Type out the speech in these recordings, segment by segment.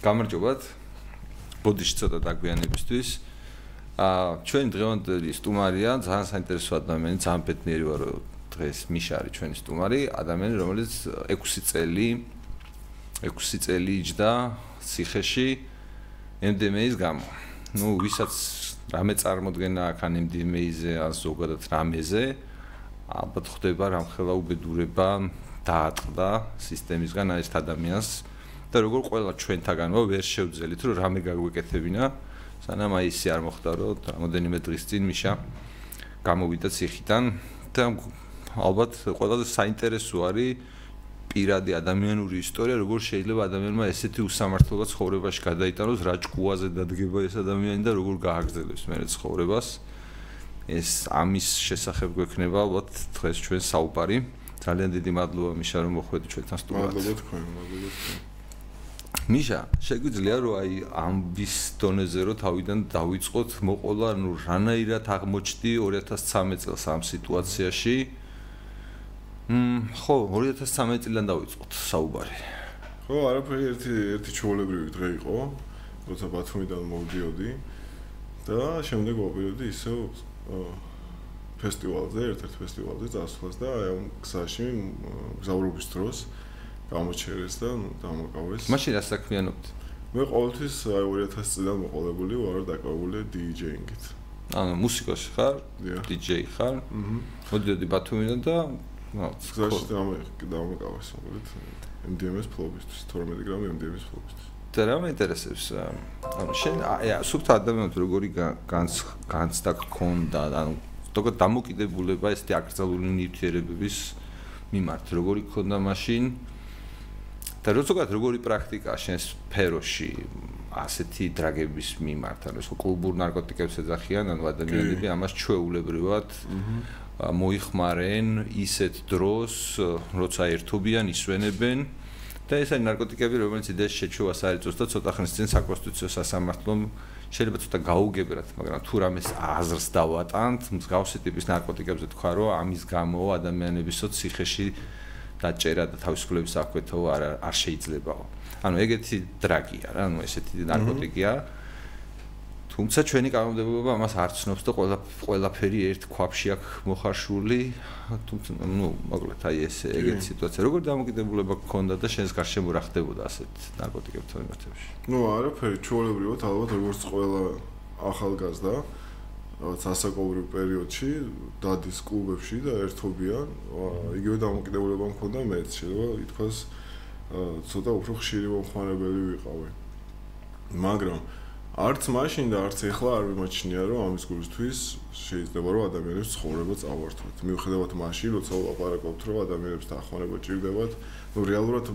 გამარჯობათ. ბოდიში ცოტა დაგვიანებისთვის. აა ჩვენ დღევანდელი სტუმარია, ძალიან საინტერესო ადამიანი, ძალიან ბედნიერი ვარ, რომ დღეს მიშა არის ჩვენი სტუმარი, ადამიანი, რომელიც 6 წელი 6 წელი იჯდა ციხეში MDMA-ის გამო. ნუ ვისაც რამე წარმოქმნა აქ ან MDMA-ზე, ან ზოგადად რამეზე, ალბათ ხდება რამხელა უბედურება დაატყდა სისტემისგან ეს ადამიანს. და როგორ ყველა ჩვენთაგანო ვერ შევძელით რომ რამე გაგვეკეთებინა სანამ აი ისე არ მოხდა რომ რამოდენიმე დღის წინ მიშა გამოვიდა ციხიდან. და ალბათ ყველაზე საინტერესო არის პირადი ადამიანური ისტორია როგორ შეიძლება ადამიანმა ესეთი უსამართლობა ცხოვრებაში გადაიტანოს რა ჭკუაზე დადგება ეს ადამიანი და როგორ გააგრძელებს მე ცხოვრებას. ეს ამის შესახებ გვექნება ალბათ დღეს ჩვენ საუბარი. ძალიან დიდი მადლობა მიშა რომ მოხვედი ჩვენთან სტუდიაში მადლობა თქვენ მადლობა თქვენ მიშა, შეგვიძლია რომ აი ამბის დონეზე რომ თავიდან დავიწყოთ მოყოლა, ნუ რანაირად აღმოჩნდი 2013 წელს ამ სიტუაციაში? მმ, ხო, 2013 წლიდან დავიწყოთ საუბარი. ხო, არაფერი ერთი ერთი ჩაოლებრივი დღე იყო, როცა ბათუმიდან მოვდიოდი და შემდეგ ვაპირებდი ისევ ფესტივალზე, ერთ-ერთ ფესტივალზე წასვლას და აი ამ გზაში გზავრობის დროს გამოჩერეს და დამოკავეს. მაშინ რა საქმიანობთ? მე ყოველთვის აი 2000 წლიდან მოყოლებული ვარ დაკავებული DJ-ინგით. ანუ მუსიკოსი ხარ? DJ ხარ? აჰა. მოდიოდი ბათუმიდან და ნუ გზაში დამოკავეს მოკლედ. MDMS ფლობისთვის 12 გრამი MDMS ფლობისთვის. და რა მეინტერესებს? ანუ შენ აი სუფთ ადამიანს როგორი განცდა გქონდა? ანუ თქო დამოკიდებულება ეს დიაგრაზალური ნივთიერებების მიმართ როგორი გქონდა მაშინ? და როცოგად როგორი პრაქტიკა შენს სფეროში ასეთი დრაგების მიმართ ანუ ეს კლუბურ ნარკოტიკებს ეძახიან ანუ ადამიანები ამას ჩვეულებრივად მოიხმარენ ისეთ დროს როცა ერთობიან ისვენებენ და ეს არის ნარკოტიკები რომელიც იდეაში შეჩუვას არიწოს და ცოტა ხნის წინ საკონსტიტუციო სასამართლომ შეიძლება ცოტა გაუგებრათ მაგრამ თუ რამეს აზრს დავატანთ მსგავსი ტიპის ნარკოტიკებზე თქვა რომ ამის გამო ადამიანებისო ციხეში დაჭერა და თავისუფლების აკვეთო არ არ შეიძლებაო. ანუ ეგეთი დრაგია რა, ანუ ესეთი ნარკოტიკია. თუმცა ჩვენი კანონმდებლობა ამას არ ცნობს და ყველა ყველაფერი ერთ ქვაფში აქვს მოხარშული. თუმცა ნუ მოკლედ აი ეს ეგეთი სიტუაცია. როგორ დამოკიდებულება გქონდა და შენს გარშემო რა ხდებოდა ასეთ ნარკოტიკებთან მიმართებაში? ნუ არაფერი, ჩვეულებრივად ალბათ როგორც ყველა ახალგაზრდა რაღაც ასაკობრივ პერიოდში დადის კლუბებში და ერთობიან, იგივე დამოკიდებულება მქონდა მეც, შეიძლება ითქვას ცოტა უფრო ხშირი მომხმარებელი ვიყავი. მაგრამ არც მაშინ და არც ეხლა არ მიმაჩნია, რომ ამის გულისთვის შეიძლება რომ ადამიანებს ცხოვრება წავართვათ. მიუხედავად მაშინ, როცა ვლაპარაკობთ, რომ ადამიანებს დახმარება ჭირდებათ, ნუ რეალურად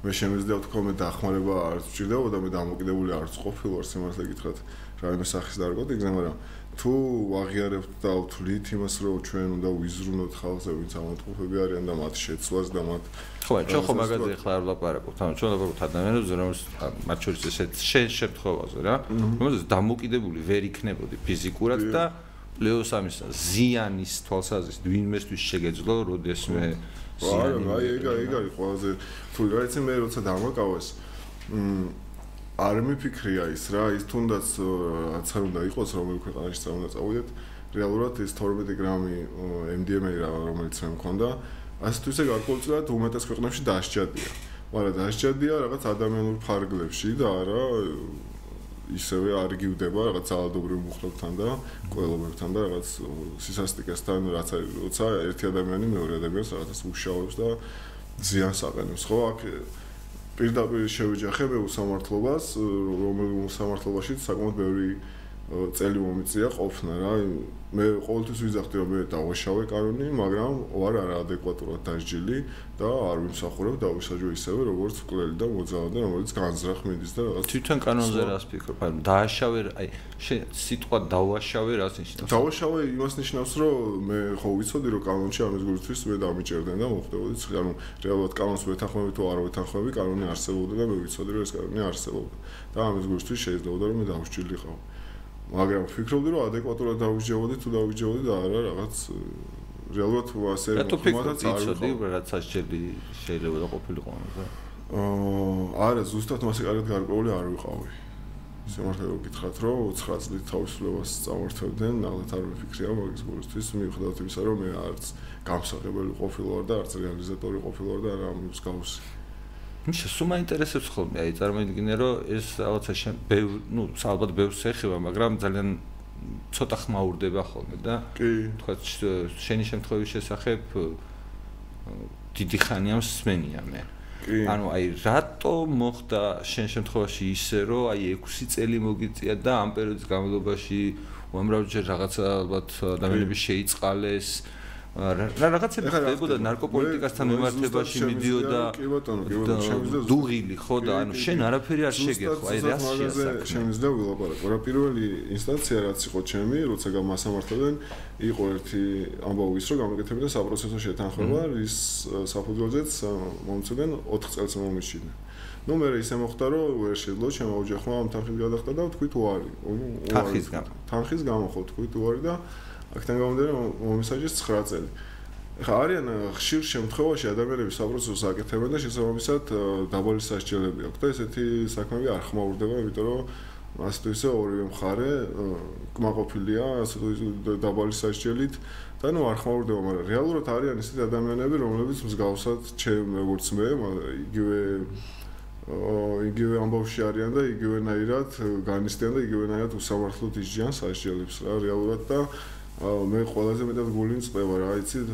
მე შემიძლია ვთქვა მე დახმარება არ ჭირდებოდა, მე დამოკიდებული არც ყოფილი ვარ სიმართლე გითხრათ, რაიმე სახის ნარკოტიკზე, მაგრამ თუ აღიარებთ და ვთვლით იმას, რომ ჩვენ უნდა ვიზრუნოთ ხალხზე, ვინც ამოტყუფები არიან და მათ შეცვლას და მათ ხო, ჩვენ ხო მაგაზე ხარ ვლაპარაკობთ, ანუ ჩვენ ვლაპარაკობთ ადამიანებზე, რომელიც მათ შორის ესეთ შენ შემთხვევაზე რა, რომელიც დამოკიდებული ვერ იქნებოდი ფიზიკურად და პლუს ამის ზიანის თვალსაზრისით ვინმესთვის შეგეძლო, როდესმე ზიანი. აი, ეგ ეგ არის ყველაზე თუ რაიცი მე როცა დამოკავეს მ არ მიფიქრია ის რა ის თუნდაც რაც არ უნდა იყოს რომელ ქვეყანაში წავიდა წავიდეთ. რეალურად ეს 12 გრამი MDMA რა რომელიც მე მქონდა ასე თუ ისე გარკვეულწილად უმეტეს ქვეყნებში დასჯადია. მაგრამ დასჯადია რაღაც ადამიანურ ფარგლებში და არა ისევე არ გიუდება რაღაც ძალადობრივ მუხლებთან და ყველობებთან და რაღაც სისასტიკესთან რაც არის როცა ერთი ადამიანი მეორე ადამიანს რაღაცას უშავებს და ზიანს აყენებს. ხო აქ პირდაპირ შევიჯახე მე უსამართლობას, რომელიც უსამართლობაში საკმაოდ ბევრი წელი მომიწია ყოფნა რა. მე ყოველთვის ვიზახდი რომ მე დავაშავე კანონი მაგრამ ვარ არაადეკვატურად დასჯილი და არ ვიმსახურებ დავისაჯო ისევე როგორც კლელი და მოძალადე რომელიც განზრახ მიდის და რაღაც თვითონ კანონზე რას ფიქრობ? აი დააშავე აი სიტყვა დავაშავე რას ნიშნავს? დავაშავე იმას ნიშნავს რომ მე ხო ვიცოდი რომ კანონში ამის გულისთვის მე დამიჭერდნენ და მოხდებოდი ანუ რეალურად კანონს ვეთანხმები თუ არ ვეთანხმები კანონი არსებობდა და მე ვიცოდი რომ ეს კანონი არსებობდა და ამის გულისთვის შეიძლება რომ მე დავსჯილიყავ მაგრამ ვფიქრობდი რომ ადეკვატურად დავიჯეოდი თუ დავიჯეოდი და არა რაღაც რეალურად ასე ხომათაც არ ვიცოდი რაც ასჯელი შეიძლება და ყოფილიყო ამაზე აა არა ზუსტად მასე კარგად გარკვეული არ ვიყავი. სიმართლე გითხრათ რომ 9 წლით თავისუფლებას წამორთებდნენ ნახეთ არ ვიფიქრია მაგის გულისთვის მიუხედავად იმისა რომ მე არც გამსაღებელი ყოფილვარ და არც რეალიზატორი ყოფილვარ და რა მსგავსი მიშა სულ მაინტერესებს ხოლმე. აი წარმოიდგინე რომ ეს რაღაცა შენ ბევ ნუ ალბათ ბევრს ეხება მაგრამ ძალიან ცოტა ხმა ურდება ხოლმე და კი. თქვა შენი შემთხვევის შესახებ დიდი ხანია მსმენია მე. კი. ანუ აი რატო მოხდა შენ შემთხვევაში ისე რომ აი 6 წელი მოგიწია და ამ პერიოდის განმავლობაში უამრავჯერ რაღაცა ალბათ ადამიანები შეიწყალეს რა რაღაცები ხდებოდა ნარკოპოლიტიკასთან მიმართებაში მიდიოდა კი ბატონო კი ბატონო შემიძლია დუღილი ხო და ანუ შენ არაფერი არ შეგეხო აი რა შეასაკმე შემიძლია ვილაპარაკო. რა პირველი ინსტანცია რაც იყო ჩემი როცა გამასამართლებენ იყო ერთი ამბავი ის რომ გამეკეთებინა საპროცესო შეთანხმება რის საფუძველზეც მომწოდენ 4 წელს მომიშინა ну მე ისე მოხდა რომ ვერ შეძლო ჩემო ოჯახმა ამ თანხის გადახდა და თქვი თუ არის თანხის გამო. თანხის გამო ხო თქვი თუ არის და აქთან გამომდინარე მომისაჯეს 9 წელი. ხა არიან ხშირ შემთხვევაში ადამიანები საპროცესოს აკეთებენ და შესაბამისად დაბალი სასჯელები აქვს და ესეთი საქმეები არ ხმაურდება, იმიტომ რომ ასე თუ ისე ორივე მხარე კმაყოფილია ასე თუ ისე დაბალი სასჯელით და ნუ არ ხმაურდება, მაგრამ რეალურად არიან ესეთი ადამიანები, რომლებიც მსგავსად ჩემ როგორც მე, იგივე იგივე ამბავში არიან და იგივენაირად განისტიან და იგივენაირად უსამართლოდ ისჯიან სასჯელებს რა რეალურად და მე ყველაზე მეტად გული მწება რა იცით?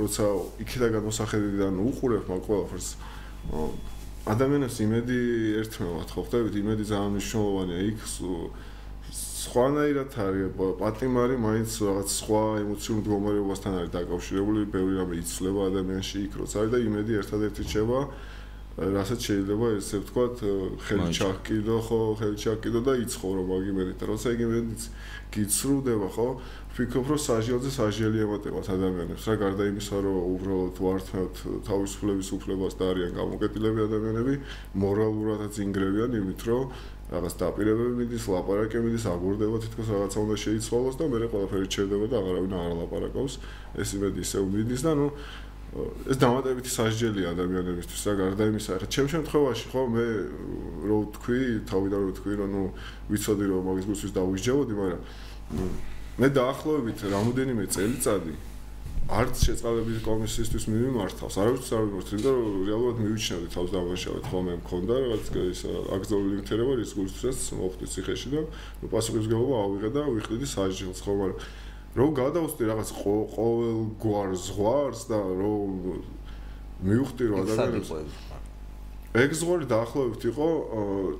როცა იქიდან მოსახედიდან უყურებ მაგ ყველაფერს ადამიანებს იმედი ერთმევად ხო ხდებით იმედი ძალიან მნიშვნელოვანია. იქ სხვანაირად არის პატიმარი მაინც რაღაც სხვა ემოციურ მდგომარეობასთან არის დაკავშირებული ბევრი რამე იცვლება ადამიანში იქ როცა არის და იმედი ერთადერთი რჩება რასაც შეიძლება ესე ვთქვათ ხელი ჩაკიდო ხო ხელი ჩაკიდო და იცხოვრო მაგ იმედით როცა იგი იმედით გიცრუდება ხო ვფიქრობ რომ საჟელზე საჟელი ემატებათ ადამიანებს. რა გარდა იმისა რომ უბრალოდ ვართმევთ თავისუფლების უფლებას და არიან გამოკეტილები ადამიანები მორალურადაც ინგრევიან იმით რომ რაღაც დაპირებები მიდის ლაპარაკი მიდის აგურდება თითქოს რაღაცა უნდა შეიცვალოს და მე ყველაფერი ჩერდება და აღარავინ არ ლაპარაკობს. ეს იმედი ისე მიდის და ნუ ეს დამატებითი სასჯელია ადამიანებისთვის რა გარდა იმისა ხა ჩემ შემთხვევაში ხო მე რო თქვი თავიდან რო თქვი რომ ნუ ვიცოდი რომ მაგის გულს დავისჯებოდი მაგრამ მე დაახლოებით რამოდენიმე წელიწადი არც შეწყალების კომისიისთვის მიმართავს, არავის არ მიმართავს, იმიტომ რომ რეალურად მივიჩნევდი თავს დამაშავეთ ხოლმე მქონდა რაღაც ის აკრძალული ლიმიტირება რის გულთსაც მოხდი ციხეში და ნუ პასუხისგებლობა ავიღე და ვიხდიდი საჯელს ხო, მაგრამ რომ გადავწდი რაღაც ყოველ გვარ ზღვარს და რომ მივხვდი რომ ადამიანებს. ეგ ზღორი დაახლოებით იყო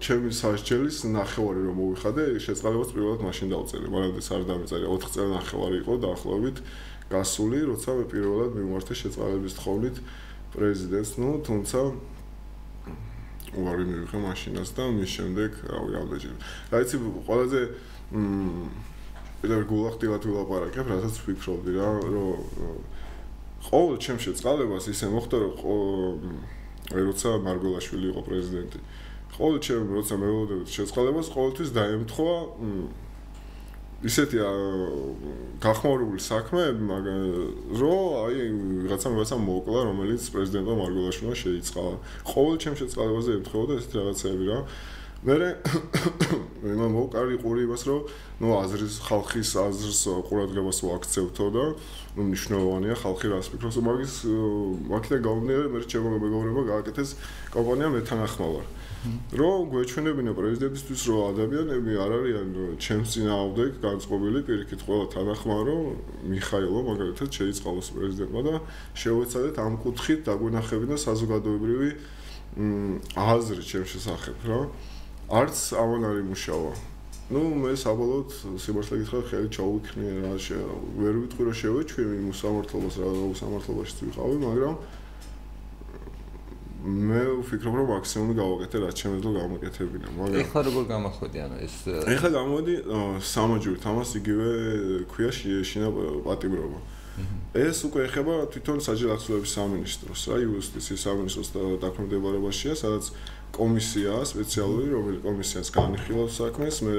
ჩემი სასჯელის ნახევარი რომ მოვიხადე შეწყალებას პირველად მაშინ დავწერე ეს არ დამეწერე 4 წელი ნახევარი იყო დაახლოებით გასული როცა მე პირველად მიმართე შეწყალების თხოვნით პრეზიდენტს. ნუ თუმცა უარი მივიღე მაშინას და მის შემდეგ რავი ამდენჯერ რა იცი ყველაზე მ პირველ გულახდილად ვილაპარაკებ რასაც ვფიქრობდი რა რომ ყოველ ჩემ შეწყალებას ისე მოხდა რომ როცა მარგოლაშვილი იყო პრეზიდენტი ყოველ ჩემ როცა მეულოდებით შეწყალებას ყოველთვის დაემთხვა ისეთი გახმაურებული საქმეები მაგრამ რო აი რაღაცა რაღაცა მოკლა რომელიც პრეზიდენტო მარგოლაშვილმა შეიწყალა. ყოველ ჩემ შეწყალებაზე ემთხვეოდა ესეთი რაღაცები რა მე მე მოკარი ყური იმას რომ ნუ აზრის ხალხის აზრს ყურადღებას ვაქცევთო და ნუ მნიშვნელოვანია ხალხი რას ფიქრობს. მაგის მაგითა გამომდინარე მე ჩემო მეგობრებმა გააკეთეს კომპანია მეთანახმავარ. რომ გვეჩვენებინა პრეზიდენტისთვის რომ ადამიანები არ არიან ჩემს წინააღმდეგ განწყობილი პირიქით ყველა თანახმა რომ მიხაილო მაგალითად შეიწყალოს პრეზიდენტმა და შეუეცადეთ ამ კუთხით დაგვენახებინა საზოგადოებრივი აზრი ჩემს შესახებ რა არც ამან არ იმუშავა. ну მე საბოლოოდ სიმართლე გითხრათ ხელი ჩაუიქნიე რა ვერ ვიტყვი რომ შევეჩვი იმ სამართლობას რა სამართლობაში ვიყავი მაგრამ მე ვფიქრობ რომ მაქსიმუმი გავაკეთე რაც შემეძლო გამოკეთებინა მაგრამ ეხლა როგორ გამახვედი ანუ ეს ეხლა გამოდი სამაჯურით ამას იგივე ქვია შინა პატიმრობა. ეს უკვე ეხება თვითონ საჯარო ახსოვების სამინისტროს რა იუსტიციის სამინისტროს დაქვემდებარებაშია სადაც კომისია სპეციალური რომელიც კომისიას განიხილავს საქმეს მე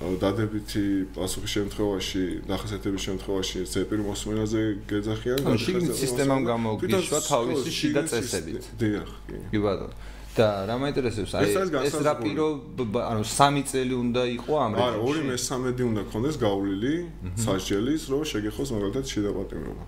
დადებითი პასუხის შემთხვევაში, დახასიათების შემთხვევაში ზეპირ მოსმენაზე გეძახიან. ანუ შიგნით სისტემამ გამოგიშვა თავისი შიდა წესებით. დიახ, კი. კი ბატონო. და რა მაინტერესებს? აი ეს რა პირო ანუ 3 წელი უნდა იყო ამ რეჟიმში არა 2 მე-13 უნდა კონდეს გავლილი სასჯელის რომ შეგეხოს მაგალითად შედაპატიმრობა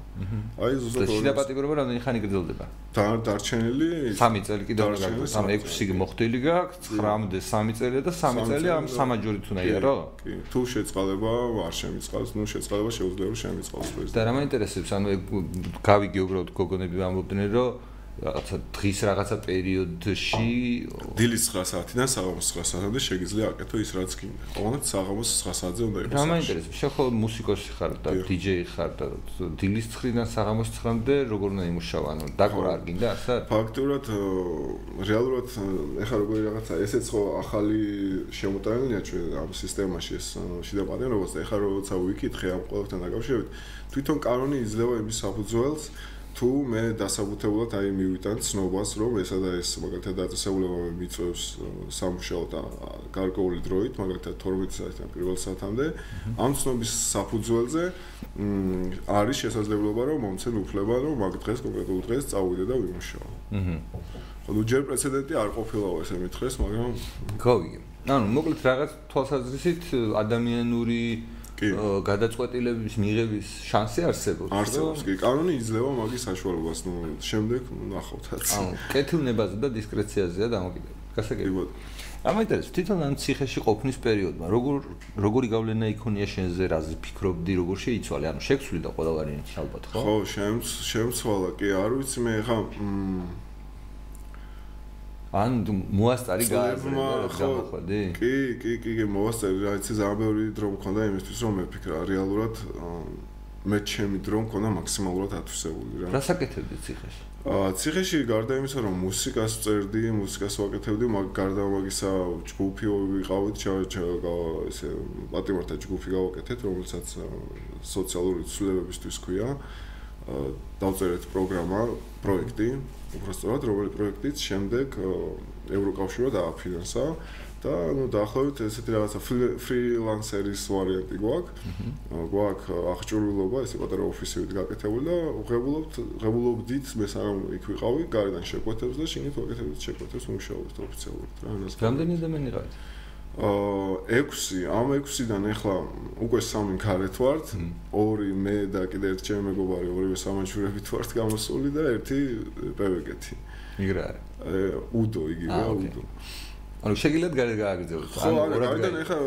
აი ზუსტად შედაპატიმრობა რამდენი ხანი გრძელდება? და დარჩენილი 3 წელი კიდევ რა გაქვს ამ 6 მოხდილი გაქვს 9-მდე 3 წელია და 3 წელი ამ სამაჯურით უნდა იარო კი. თუ შეწყალება არ შემიწყალს ნუ შეწყალება შეუძლია რომ შემიწყალს და რა მაინტერესებს? ანუ გავიგე უბრალოდ გოგონები ამბობდნენ რომ რაღაცა დღის რაღაცა პერიოდში დილის 9 საათიდან საღამოს 9 საათამდე შეგიძლია აკეთო ის რაც გინდა. ყოველდღე საღამოს 9 საათზე უნდა იყოს. რა მაინტერესებს? შეხო მუსიკოსი ხარ და დიჯეი ხარ და დილის 9-დან საღამოს 9-მდე როგორ უნდა იმუშავა? ანუ დაკვრა არ გინდა ასე? ფაქტურად რეალურად ეხლა როგორი რაღაცა ესეც ხო ახალი შემოტანილია ჩვენ ამ სისტემაში ეს შიდა პატენობას და ეხლა როცა ვიკითხე ამ ყველაფერთან დაკავშირებით თვითონ კანონი იძლევა იმის საფუძველს თუ მე დასაბუთებულად აი მივიტან ცნობას რომ ესა და ეს მაგალითად დაწესებულება მე მიწევს სამუშაო და გარკვეული დროით მაგალითად 12 საათიდან პირველ საათამდე ამ ცნობის საფუძველზე არის შესაძლებლობა რომ მომცენ უფლება რომ მაგ დღეს კონკრეტულ დღეს წავიდე და ვიმუშაო. აჰა. ხოლო ჯერ პრეცედენტი არ ყოფილაო ესე მითხრეს, მაგრამ გავიგე. ანუ მოკლედ რაღაც თვალსაზრისით ადამიანური გადაწყვეტილების მიღების შანსი არსებობს. არსებობს, კი, კანონი იძლევა მაგის საშუალებას, ნუ შემდეგ ნახავთაც. ანუ კეთილნებაზე და დისკრეციაზეა დამოკიდებული. გასაგებია. ამიტომ თვითონ ამ ციხეში ყოფნის პერიოდმა როგორ როგორი გავლენა იქონია შენზე, რაზე ფიქრობდი, როგორ შეიცვალე? ანუ შექსვლი და ყველავარი ალბათ, ხო? ხო, შემცვალა, კი, არ ვიცი მე ხა მ ან მოასტარი გააზრება რა გამოხდი? კი, კი, კი, კი, მოასტარი რა იცი ძალიან ბევრი დრო მქონდა იმისთვის რომ მეფიქრა რეალურად მე ჩემი დრო მქონდა მაქსიმალურად ათვისებული რა. რა საკეთებდი ციხეში? აა ციხეში გარდა იმისა რომ მუსიკას წერდი, მუსიკას ვაკეთებდი, მაგ გარდა მაგისა ჯგუფი ვიყავით, ესე პატიმართა ჯგუფი გავაკეთეთ, რომელსაც სოციალური ცვლილებებისთვის ქვია. დავწერეთ პროგრამა, პროექტი, უბრალოდ რომელი პროექტიც შემდეგ ევროკავშირო დააფინანსა და ну დაახლოებით ესეთი რაღაცა ფრილანსერის ვარიანტი გვაქვს. გვაქვს აღჭურვილობა, ესე პატარა ოფისივით გაკეთებული და უღებულობთ, ღებულობდით მე სამ იქ ვიყავი, გარედან შეკვეთებს და შინით ვაკეთებთ შეკვეთებს უმუშაობთ ოფიციალურად რა. რამდენი ადამიანი ყავით? აა 6 ამ 6-დან ახლა უკვე სამი ქარეთ ვართ. ორი მე და კიდე ერთი ჩემი მეგობარი ორივე სამაჯურებით ვართ გამოსული და ერთი პევეგეთი იგრა არის? უდო იგივე უდო. ანუ შეგიძლიათ გარეთ გააგრძელოთ ანუ რა გარეთ ახლა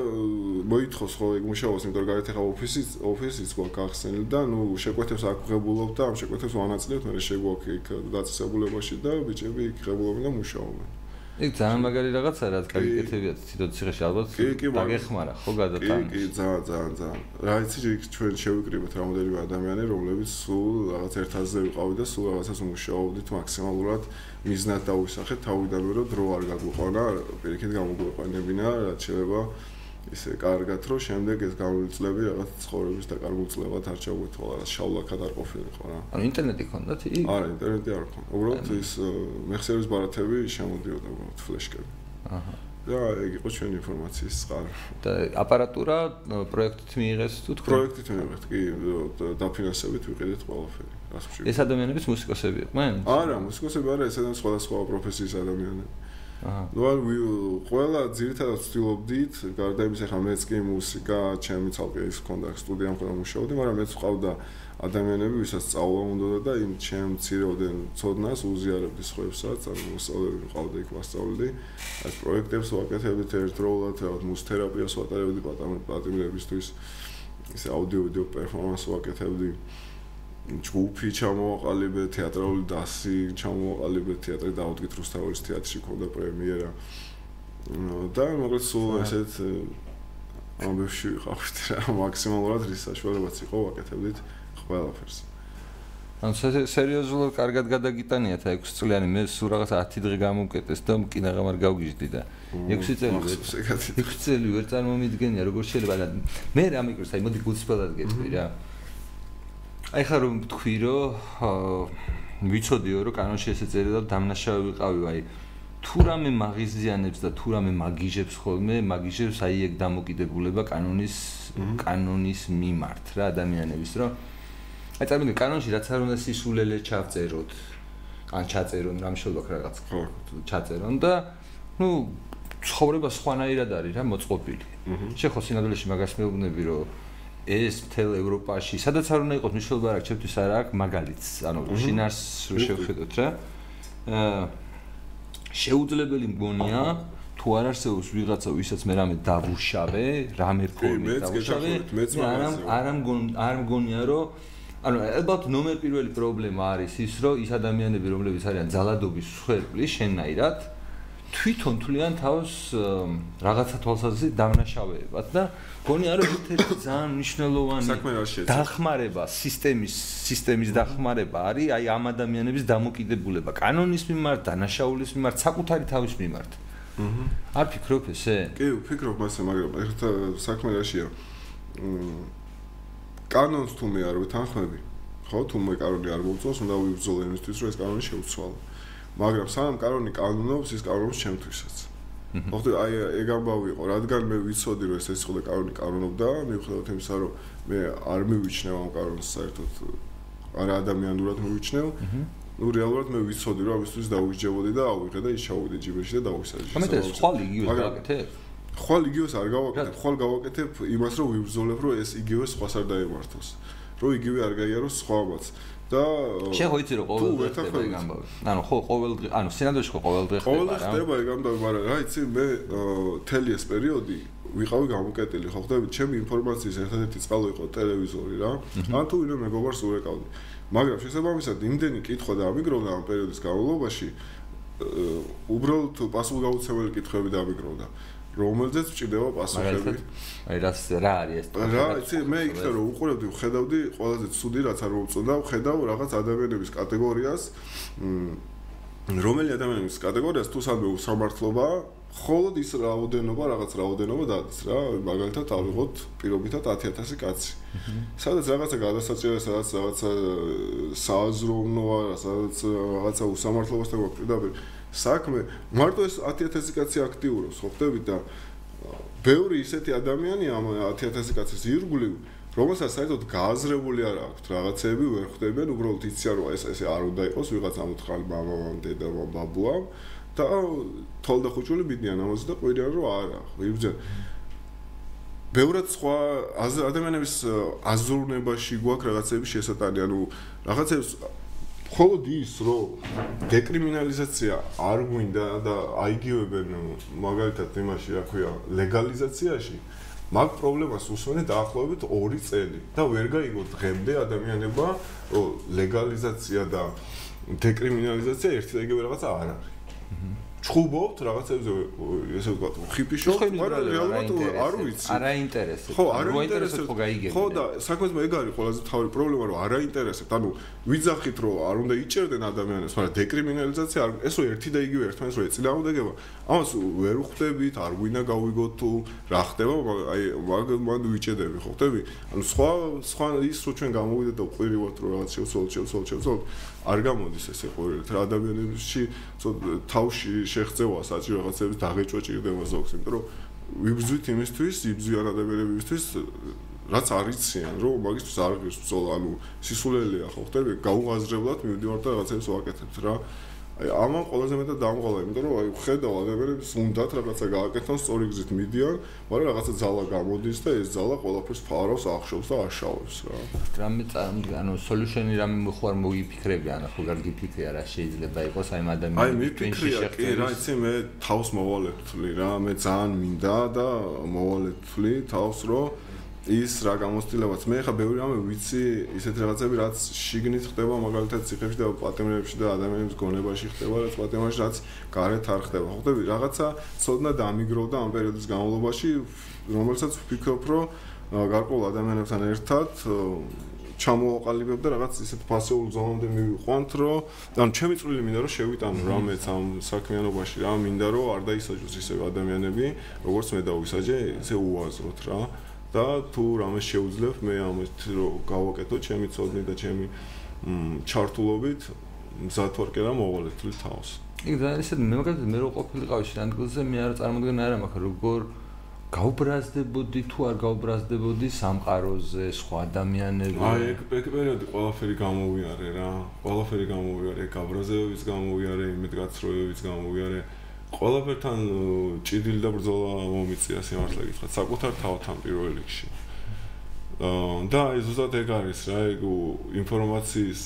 მოითხოს ხო ეგ მუშაობს იმიტომ რომ გარეთ ახლა ოფისიც ოფისიც გვაქვს ახსენილი და ნუ შეკვეთებს აკვღებულობ და ამ შეკვეთებს ვანაწილებთ მე შეგვაქვს იქ დაწესებულებაში და ბიჭები იქ ღებულობენ და მუშაობენ იქ ძალიან მაგარი რაღაცა რაც კაიკეთებიათ თვითონ ციხეში ალბათ დაგეხმარა ხო გადატანა კი კი ძალიან ძალიან ძალიან. რა იცი იქ ჩვენ შევიკრიბეთ რამოდენიმე ადამიანი რომლებიც სულ რაღაც ერთაზე ვიყავი და სულ რაღაცას მუშაობდით მაქსიმალურად მიზნად დავისახეთ თავიდანვე რომ დრო არ გაგვიყვანა პირიქით გამოგვეყანებინა რაც შეიძლება ისე კარგად რომ შემდეგ ეს გამოიწლები რაღაც ცხოვრების და კარგულწლებად არ ჩაგვეთვალა რა შავლაკად არ ყოფილიყო რა. ანუ ინტერნეტი ქონდათ არა, ინტერნეტი არ ქონდა. უბრალოდ ის მეხსიერების ბარათები შემოდიოდა უბრალოდ ფლეშკები. აჰა. და ეგ იყო ჩვენი ინფორმაციის წყარო. და აპარატურა პროექტით მიიღეს თუ თქვენ? პროექტით მიიღეთ, კი, დაფინანსებით ვიყიდეთ ყველაფერი. ეს ადამიანებიც მუსიკოსები იყვნენ? არა, მუსიკოსები არა, ეს ადამიანები სხვადასხვა პროფესიის ადამიანები. Ну არ ყველა ძირითადად ვცდილობდით გარდა იმისა ხა მეც კი მუსიკა ჩემი ცალკე ის ქონდა სტუდია მქონდა მუშაობდი მაგრამ მეც ვყავდა ადამიანები ვისაც სწავლა უნდა და იმ ჩემ ცირეოდენ ცოდნას უზიარებდი სხვებსაც ანუ მოსწავლეები ვყავდა იქ ვასწავლდი აი პროექტებს ვაკეთებდით ერთდროულად რაღაც მუსთერაპიას ვატარებდი პატიმრებისთვის. ისე აუდიო ვიდეო პერფორმანს ვაკეთებდი ჯგუფი ჩამოაყალიბე, თეატრალური დასი ჩამოაყალიბე, თეატრი დაუდგით რუსთავის თეატრში ქონდა პრემიერა. და მოკლედ სულ ესეთ ამბებში ვიყავით რა მაქსიმალურად რის საშუალებაც იყო ვაკეთებდით ყველაფერს. ანუ სერიოზულად კარგად გადაგიტანიათ 6 წლიანი მე სულ რაღაც 10 დღე გამოვკეტეს და კიდაღამ არ გავგიჟდი და 6 წელი 6 წელი ვერ წარმომიდგენია როგორ შეიძლება და მე რა მიკროს აი მოდი გულწრფელად გეტყვი რა აი ხარ რომ თქვი რომ ვიცოდიო რომ კანონში ესე წერია და დამნაშავე ვიყავი აი თუ რამე მაგიზიანებს და თუ რამე მაგიჟებს ხოლმე მაგიჟებს აი ეგ დამოკიდებულება კანონის კანონის მიმართ რა ადამიანების რომ აი წარმოგიდგენ კანონში რაც არ უნდა სისულელე ჩავწეროთ ან ჩაწერონ რამ შეიძლება რაღაც ჩაწერონ და ну ცხოვრება სხვანაირად არის რა მოწყობილი. შეხო სინამდვილეში მაგას მეუბნები რომ ეს მთელ ევროპაში სადაც არ უნდა იყოს მნიშვნელობა რა ჩემთვის არა აქვს მაგალითს ანუ შინას რო შევხედოთ რა. აა შეუძლებელი მგონია თუ არ არსებობს ვიღაცა ვისაც მე რამე დავუშავე, რამე ფორმით დავუშავე, არა არ მგონ არ მგონია რომ ანუ ალბათ ნომერ პირველი პრობლემა არის ის რომ ის ადამიანები რომლებიც არიან ძალადობის მსხვერპლი შენნაირად თვითონ თვლიან თავს რაღაცა თვალსაზრისით დამნაშავეებად და გონი არა ერთ-ერთი ძალიან მნიშვნელოვანი დახმარება სისტემის სისტემის დახმარება არის აი ამ ადამიანების დამოკიდებულება. კანონის მიმართ დანაშაულის მიმართ საკუთარი თავის მიმართ. აჰა არ ფიქრობ ესე? კი ვფიქრობ მასე მაგრამ ერთ საქმე რაშია კანონს თუ მე არ ვეთანხმები. ხო თუ მე კანონი არ მოვწოს უნდა ვიბრძოლო იმისთვის რომ ეს კანონი შეუცვალო მაგრამ სანამ კანონი კანონობს ის კანონობს ჩემთვისაც მოხდა აი ეგ ამბავი იყო რადგან მე ვიცოდი რომ ეს ეს იყო და კანონი კანონობდა მიუხედავად იმისა რომ მე არ მივიჩნევ ამ კანონს საერთოდ არა ადამიანურად მივიჩნევ ну реально მე ვიცოდი რომ ამისთვის დაუჯებოდი და ავიღე და ისჩავდი ჯიბეში და დავისაჯე. მაგრამ ეს ხვალ იგივე გავაკეთებ? ხვალ იგივეს არ გავაკეთებ, ხვალ გავაკეთებ იმას რომ ვიბრძოლებ რომ ეს იგივე სხვას არ დაემართოს. რომ იგივე არ გაიაროს სხვამაც. და შეხო იცი რომ ყოველ დღე ხდება ეგ ამბავი. ანუ ხო ყოველ დღე, ანუ სინამდვილეში ხო ყოველ დღე ხდება რა. ყოველ დღე ხდება ეგ ამბავი, მაგრამ რა იცი მე თელი ეს პერიოდი ვიყავი გამოკეტილი, ხო ხდება ჩემი ინფორმაციის ერთადერთი წყალო იყო ტელევიზორი რა. ან თუ ვინმე მეგობარს ურეკავდი. მაგრამ შესაბამისად იმდენი კითხვა და ამიგროვდა ამ პერიოდის განმავლობაში უბრალოდ პასუხგაუცემელი კითხვები დამიგროვდა. რომელზეც ჭირდება პასუხები. აი რას რა არის ეს? რა, იცი, მე იქნებ რომ უყურებდი, ხედავდი ყველაზე ცუდი რაც არ მომწონდა, ხედავ რაღაც ადამიანების კატეგორიას, რომელი ადამიანების კატეგორიას თუ სადმე უსამართლობა, ხოლოდ ის რაოდენობა, რაღაც რაოდენობა დადის რა, მაგალითად ავიღოთ პირობითად 10000 კაცი. სადაც რაღაცა გადასაჭიროა, სადაც რაღაცა სააზროვნოა, სადაც რაღაცა უსამართლობასთან გვაქვს პირდაპირ საქმე. მარტო ეს 10000 კაცი აქტიურობს ხო ხდებით და ბევრი ისეთი ადამიანია ამ 10000 კაცის ირგვლივ რომელსაც საერთოდ გააზრებული არ აქვს რაღაცეები ვერ ხდებიან უბრალოდ იციან რომ ეს ესე არ უნდა იყოს ვიღაც ამოთხალი მამამ დედამ ბაბუამ და თოლ და ხუჭული მიდიან ამაზე და ყვირიან რომ არა ხო იბძენ ბევრად სხვა ადამიანების აზროვნებაში გვაქვს რაღაცეების შესატანი ანუ რაღაცებს მხოლოდ ის, რომ დეკრიმინალიზაცია არ გვინდა და აიგივებენ მაგალითად იმაში, რა ქვია, ლეგალიზაციაში, მაგ პრობლემას უსმენთ დაახლოებით 2 წელი და ვერ გაიგო დღემდე ადამიანებმა, რომ ლეგალიზაცია და დეკრიმინალიზაცია ერთი და იგივე რაღაცა არ არის. ჩხუბობთ რაღაცებზე ესე ვთქვათ ხიფიშობთ მაგრამ რეალურად არ ვიცი. არა ინტერესებს. ხო არა ინტერესებს. ხო გაიგებინე? ხო და საქმე ეგ არის ყველაზე თავი პრობლემა რომ არა ინტერესებს ანუ ვიძახით რომ არ უნდა იჭერდნენ ადამიანებს მაგრამ დეკრიმინალიზაცია არ ეს რომ ერთი და იგივე ერთმანეთს რომ ეწინააღმდეგება ამას ვერ ხვდებით არ გვინდა გავიგოთ თუ რა ხდება აი მაგ მანდ ვიჭედები ხო ხდები? ანუ სხვა სხვა ის რომ ჩვენ გამოვიდეთ და ყვირივოთ რომ რაღაც შევცვალოთ შევცვალოთ შევცვალოთ არ გამოდის ესე ყვირილით რა ადამიანებში თავში შეხწევა საჭირო რაღაცების დაღეჭვა ჭირდება ზოგს, იმიტომ რომ ვიბრძვით იმისთვის, იბრძვიან ადამიანებისთვის, რაც არიციან, რომ მაგისთვის არ ღირს ბრძოლა, ანუ სისულელეა ხო ხდები, გაუღაზრებლად მივდივართ და რაღაცებს ვაკეთებთ რა. აი ამან ყველაზე მეტად დამღალა, იმიტომ რომ აი ხედავ ადამიანებს უნდათ რაღაცა გააკეთონ სწორი გზით მიდიან, მაგრამ რაღაცა ძალა გამოდის და ეს ძალა ყველაფერს ფარავს, ახშობს და აშავებს რა. რამე ანუ სოლუშენი რამე მოხარ მოიფიქრები, ანუ ხო კარგი ფიქრია რა შეიძლება იყოს აი ადამიანი აი მიფიქრია კი რა იცი მე თავს მოვალეთვლი რა, მე ძალიან მინდა და მოვალეთვლი თავს რომ ის რა გამოცდილებაც. მე ხა ბევრი რამე ვიცი ისეთ რაღაცები რაც შიგნით ხდება მაგალითად ციხებში და პატემრებში და ადამიანების გონებაში ხდება რაც პატემაში რაც გარეთ არ ხდება. ხვდები რაღაცა ცოდნა დამიგროვდა ამ პერიოდის განმავლობაში რომელსაც ვფიქრობ რომ გარკვეულ ადამიანებთან ერთად ჩამოაყალიბებ და რაღაც ისეთ ფასეულ ზონამდე მივიყვანთ, რომ ანუ ჩემი წვლილი მინდა რომ შევიტანო რამეც ამ საქმიანობაში, რა მინდა რომ არ დაისაჯოს ისე ადამიანები, როგორც მე დავისაჯე, ისე უაზროთ რა. და თუ რამე შეუძლებ მე ამით რომ გავაკეთო ჩემი წოდნი და ჩემი ჩართულობით მზად ვარ კი რა მოვალეთ თავს. იქ და ისე მე მაგალითად მე რო ყოფილიყავი შენადგილზე მე არ წარმოგიდგენ არა მაგრამ როგორ გაუბრაზდებოდი თუ არ გაუბრაზდებოდი სამყაროზე სხვა ადამიანები. აი ეგ ეგ პერიოდი ყველაფერი გამოვიარე რა. ყველაფერი გამოვიარე გაბრაზებების გამოვიარე იმედგაცრუებების გამოვიარე ყველაფერთან ჭიდილი და ბრძოლა მომიწია სიმართლე გითხრათ. საკუთარ თავთან პირველ რიგში. და აი ზუსტად ეგ არის რა ეგ ინფორმაციის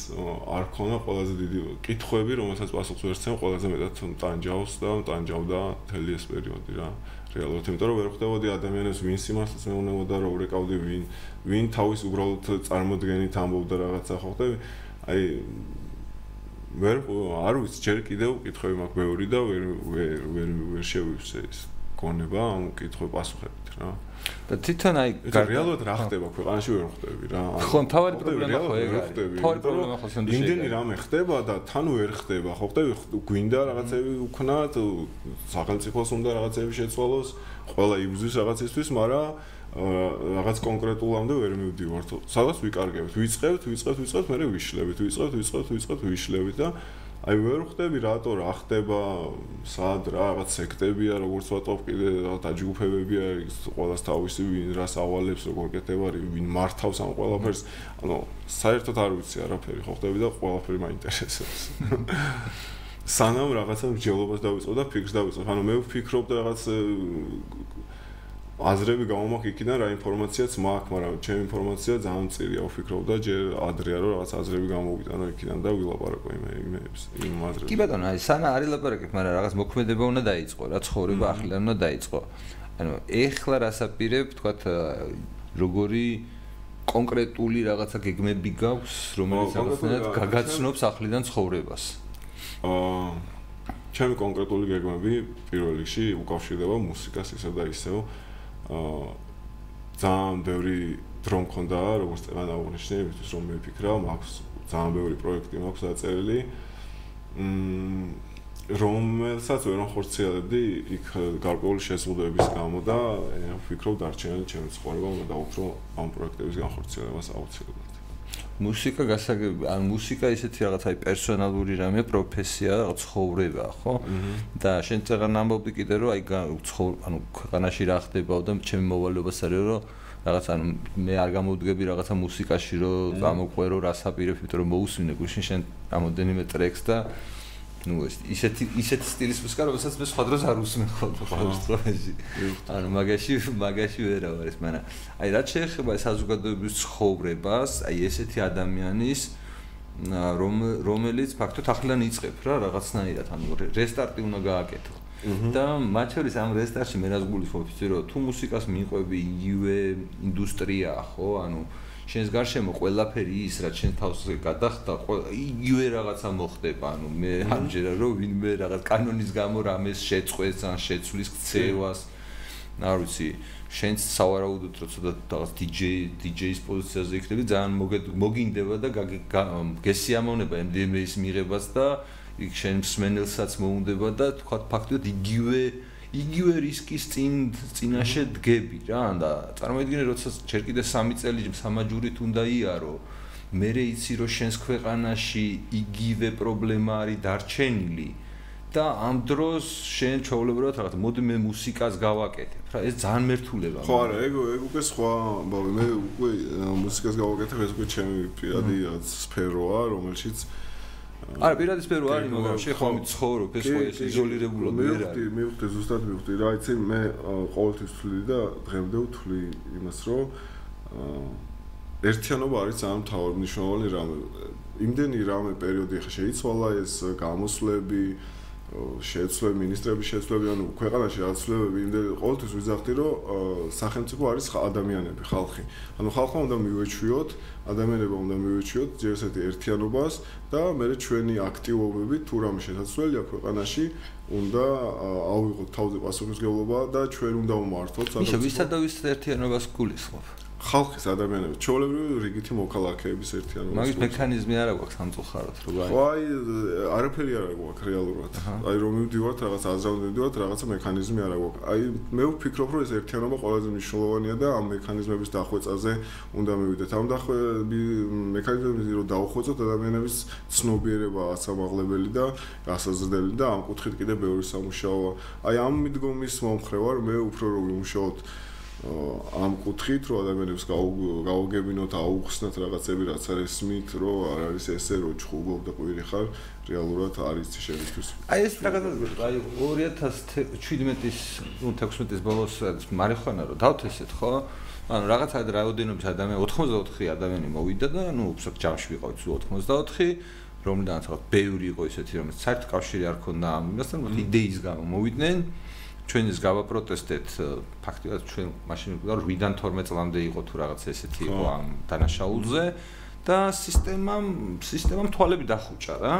არ ქონა ყველაზე დიდი კითხვები რომელსაც პასუხს ვერ ცემ ყველაზე მეტად ტანჯავს და ტანჯავდა მთელი ეს პერიოდი რა რეალურად, იმიტომ რომ ვერ ხვდებოდი ადამიანებს, ვინ სიმართლეს მეუბნებოდა, რომ ვრეკავდი ვინ, ვინ თავის უბრალოდ წარმოდგენით ამბობდა რაღაცა, ხო ხდები? აი ვერ არ ვიცი, ჯერ კიდევ კითხები მაქვს მეორე და ვერ ვერ ვერ ვერ შევივსე ის გონება ამ კითხვის პასუხებით რა. და თვითონ აი რეალურად რა ხდება ქვეყანაში ვერ ხვდები რა. ხო, თავი პრობლემა ხო ეგ არის. თავი პრობლემა ხო სანდუჩი. იმდენი რამე ხდება და თან ვერ ხდება, ხო ხდები? გვინდა რაღაცები უქნათ, სახელმწიფოს უნდა რაღაცები შეცვალოს, ყველა იბზვის რაღაცისთვის, მაგრამ რაღაც კონკრეტულამდე ვერ მივდივართ. სადაც ვიკარგებთ, ვიწყებთ, ვიწყებთ, ვიწყებთ, მე ვიშლებით, ვიწყებთ, ვიწყებთ, ვიწყებთ, ვიშლებით და აი ვერ ხვდები რატო რა ხდება სად რა რაღაც სექტებია როგორც ვატყობ კიდე დაჯგუფებებია ის ყოველას თავისი ვინ რას ავალებს როგორ კეთება ვინ მართავს ამ ყველაფერს. ანუ საერთოდ არ ვიცი არაფერი ხო ხდები და ყველაფერი მაინტერესებს. სანამ რაღაცა მსჯელობას დავიწყო და ფიქრს დავიწყო. ანუ მე ვფიქრობ და რაღაც აზრები გამომაქ იქიდან რა ინფორმაციაც მაქვს, მაგრამ ჩემი ინფორმაცია ძალიან წირია, ვფიქრობ და ჯერ ადრეა რომ რაღაც აზრები გამოვიტანო იქიდან და ვილაპარაკო იმ იმებს, იმ აზრებს. კი ბატონო, აი სანა არის ლაპარაკეთ, მაგრამ რაღაც მოქმედება უნდა დაიწყო, რა ცხოვრება ახლიდან უნდა დაიწყო. ანუ ეხლა რასაპირებ, თქვათ როგორი კონკრეტული რაღაცა გეგმები გაქვს, რომელიც რაღაცნაირად გაგაცნობს ახლიდან ცხოვრებას. აა ჩემი კონკრეტული გეგმები პირველ რიგში უკავშირდება მუსიკას ისე და ისე. აა ძალიან ბევრი დრო მქონდა, როგორც წეგან აღნიშნე, იმისთვის რომ მეფიქრა, მაქვს ძალიან ბევრი პროექტი მაქვს დაწერილი. მმ რომელსაც ვერ ხორციელებდი იქ გარკვეული შეზღუდვების გამო და ვფიქრობ დარჩენილი ჩემი ცხოვრება უნდა დაუფრო ამ პროექტების განხორციელებას აუცილებლად. მუსიკა გასაგები, ან მუსიკა ისეთი რაღაც აი პერსონალური რამე, პროფესია, რაღაც ცხოვრება, ხო? და შენ წეგან ამბობდი კიდე რომ აი ცხოვრ, ანუ ქვეყანაში რა ხდებაო და ჩემი მოვალეობას არის რომ რაღაც ანუ მე არ გამოვდგები რაღაცა მუსიკაში რომ გამოყვერო რასაპირებ, იმიტომ რომ მოусმინე გუშინ შენ რამოდენიმე ტრეკს და ну ეს ისეთი ისეთი სტილის მუსიკა რომელსაც მე სხვა დროს არ უსმენ ხოლმე ყოველდღიურობაში ანუ მაგაში მაგაში ვერა ვარ ეს მაგრამ აი რაც შეეხება საზოგადოების ცხოვრებას აი ესეთი ადამიანის რომ რომელიც ფაქტობრივად ახლან იწებ რა რაღაცნაირად ანუ რესტარტი უნდა გააკეთო. და მათ შორის ამ რესტარტში მე რას გულისხმობ იცი რომ თუ მუსიკას მიყვები იგივე ინდუსტრია ხო? ანუ შენს გარშემო ყველაფერი ის რაც შენ თავს გადახდა იგივე რაღაცა მოხდება ანუ მე ამჯერა რომ ვინმე რაღაც კანონის გამო რამეს შეწყვეს ან შეცვლის ქცევას. არ ვიცი შენს სავარაუდოდ რო ცოტა რაღაც DJ DJ-ის პოზიციაზე იქნები ძალიან მოგინდება და გესიამოვნება MDMA-ის მიღებას და იქ შენ მსმენელსაც მოუნდება და თქვა ფაქტობრივად იგივე იგივე რისკის წინ წინაშე დგები რა და წარმოიდგინე როცა ჯერ კიდე 3 წელი სამაჯურით უნდა იარო. მე რეიცი რომ შენს ქვეყანაში იგივე პრობლემა არის დარჩენილი. და ამ დროს შენ ჩაოლებრად რაღაც მოდი მე მუსიკას გავაკეთებ რა ეს ძალიან მერტულება ხო არა ეგ ეგ უკვე სხვა ბავი მე უკვე მუსიკას გავაკეთებ ეს უკვე ჩემი პირადი სფეროა რომელშიც არა პირადი სფერო არის მაგრამ შეხომ ცხოვრობ ეს ხო ეს იზოლირებულად მე არის. მე მივხვდი ზუსტად მივხვდი. რა იცი მე ყოველთვის ვთვლი და დღემდე ვთვლი იმას რომ ერთიანობა არის ძალიან მთავარმნიშვნელოვანი რამე. იმდენი რამე პერიოდი ხა შეიცვალა ეს გამოსვლები შეცვლები, მინისტრების შეცვლები, ანუ ქვეყანაში აცვლებები იმდენ ყოველთვის ვიზახდი, რომ სახელმწიფო არის ადამიანები, ხალხი. ანუ ხალხმა უნდა მივეჩვიოთ, ადამიანებმა უნდა მივეჩვიოთ ჯერსეთი ერთიანობას და მე ჩვენი აქტივობები თუ რამე შესაძლებელია ქვეყანაში უნდა ავიღოთ თავზე პასუხისმგებლობა და ჩვენ უნდა ვმართოთ სახელმწიფო. ისე ვისა და ვის ერთიანობას გულისხმობ? ხალხის ადამიანები, ჩაოლებრივი რიგითი მოქალაქეების ერთიანობა. მაგის მექანიზმი არა გვაქვს სამწუხაროდ, რომ აი აი არაფერი არა გვაქვს რეალურად. აი რომ მივდივართ რაღაც აზრამდე მივდივართ რაღაცა მექანიზმი არა გვაქვს. აი მე ვფიქრობ რომ ეს ერთიანობა ყველაზე მნიშვნელოვანია და ამ მექანიზმების დახვეწაზე უნდა მივიდეთ. ამ დახვე მექანიზმები რომ დაუხვეწოთ ადამიანების ცნობიერება ასამაღლებელი და გასაზრდელი და ამ კუთხით კიდე ბევრი სამუშაოა. აი ამ მიდგომის მომხრე ვარ მე უფრო რომ ვიმუშაოთ ამ კუთხით რომ ადამიანებს გაუგებინოთ, აუხსნათ რაღაცები, რაც არის მით, რომ არ არის ესე, რომ ჩხუბობ და ყვირი ხარ, რეალურად არის შენისთვის. აი ეს რაღაცა აი 2017-ის, ну 16-ის ბოლოს მარიხანა რომ დავთესეთ, ხო? ანუ რაღაცა რაოდენობის ადამიანი 84 ადამიანი მოვიდა და ну უბრალოდ ჯამში ვიყავით 84 რომლიდანაც ხო ბევრი იყო ისეთი რომ საერთოდ კავშირი არ ქონდა ამ იმასთან, მაგრამ იდეის გამო მოვიდნენ. ჩვენ ის გავა პროტესტეთ ფაქტიურად ჩვენ მაშინ ვიყავ 8-დან 12 წლამდე იყო თუ რაღაც ესეთი იყო ამ დანაშაულზე და სისტემამ სისტემამ თვალები დახუჭა რა.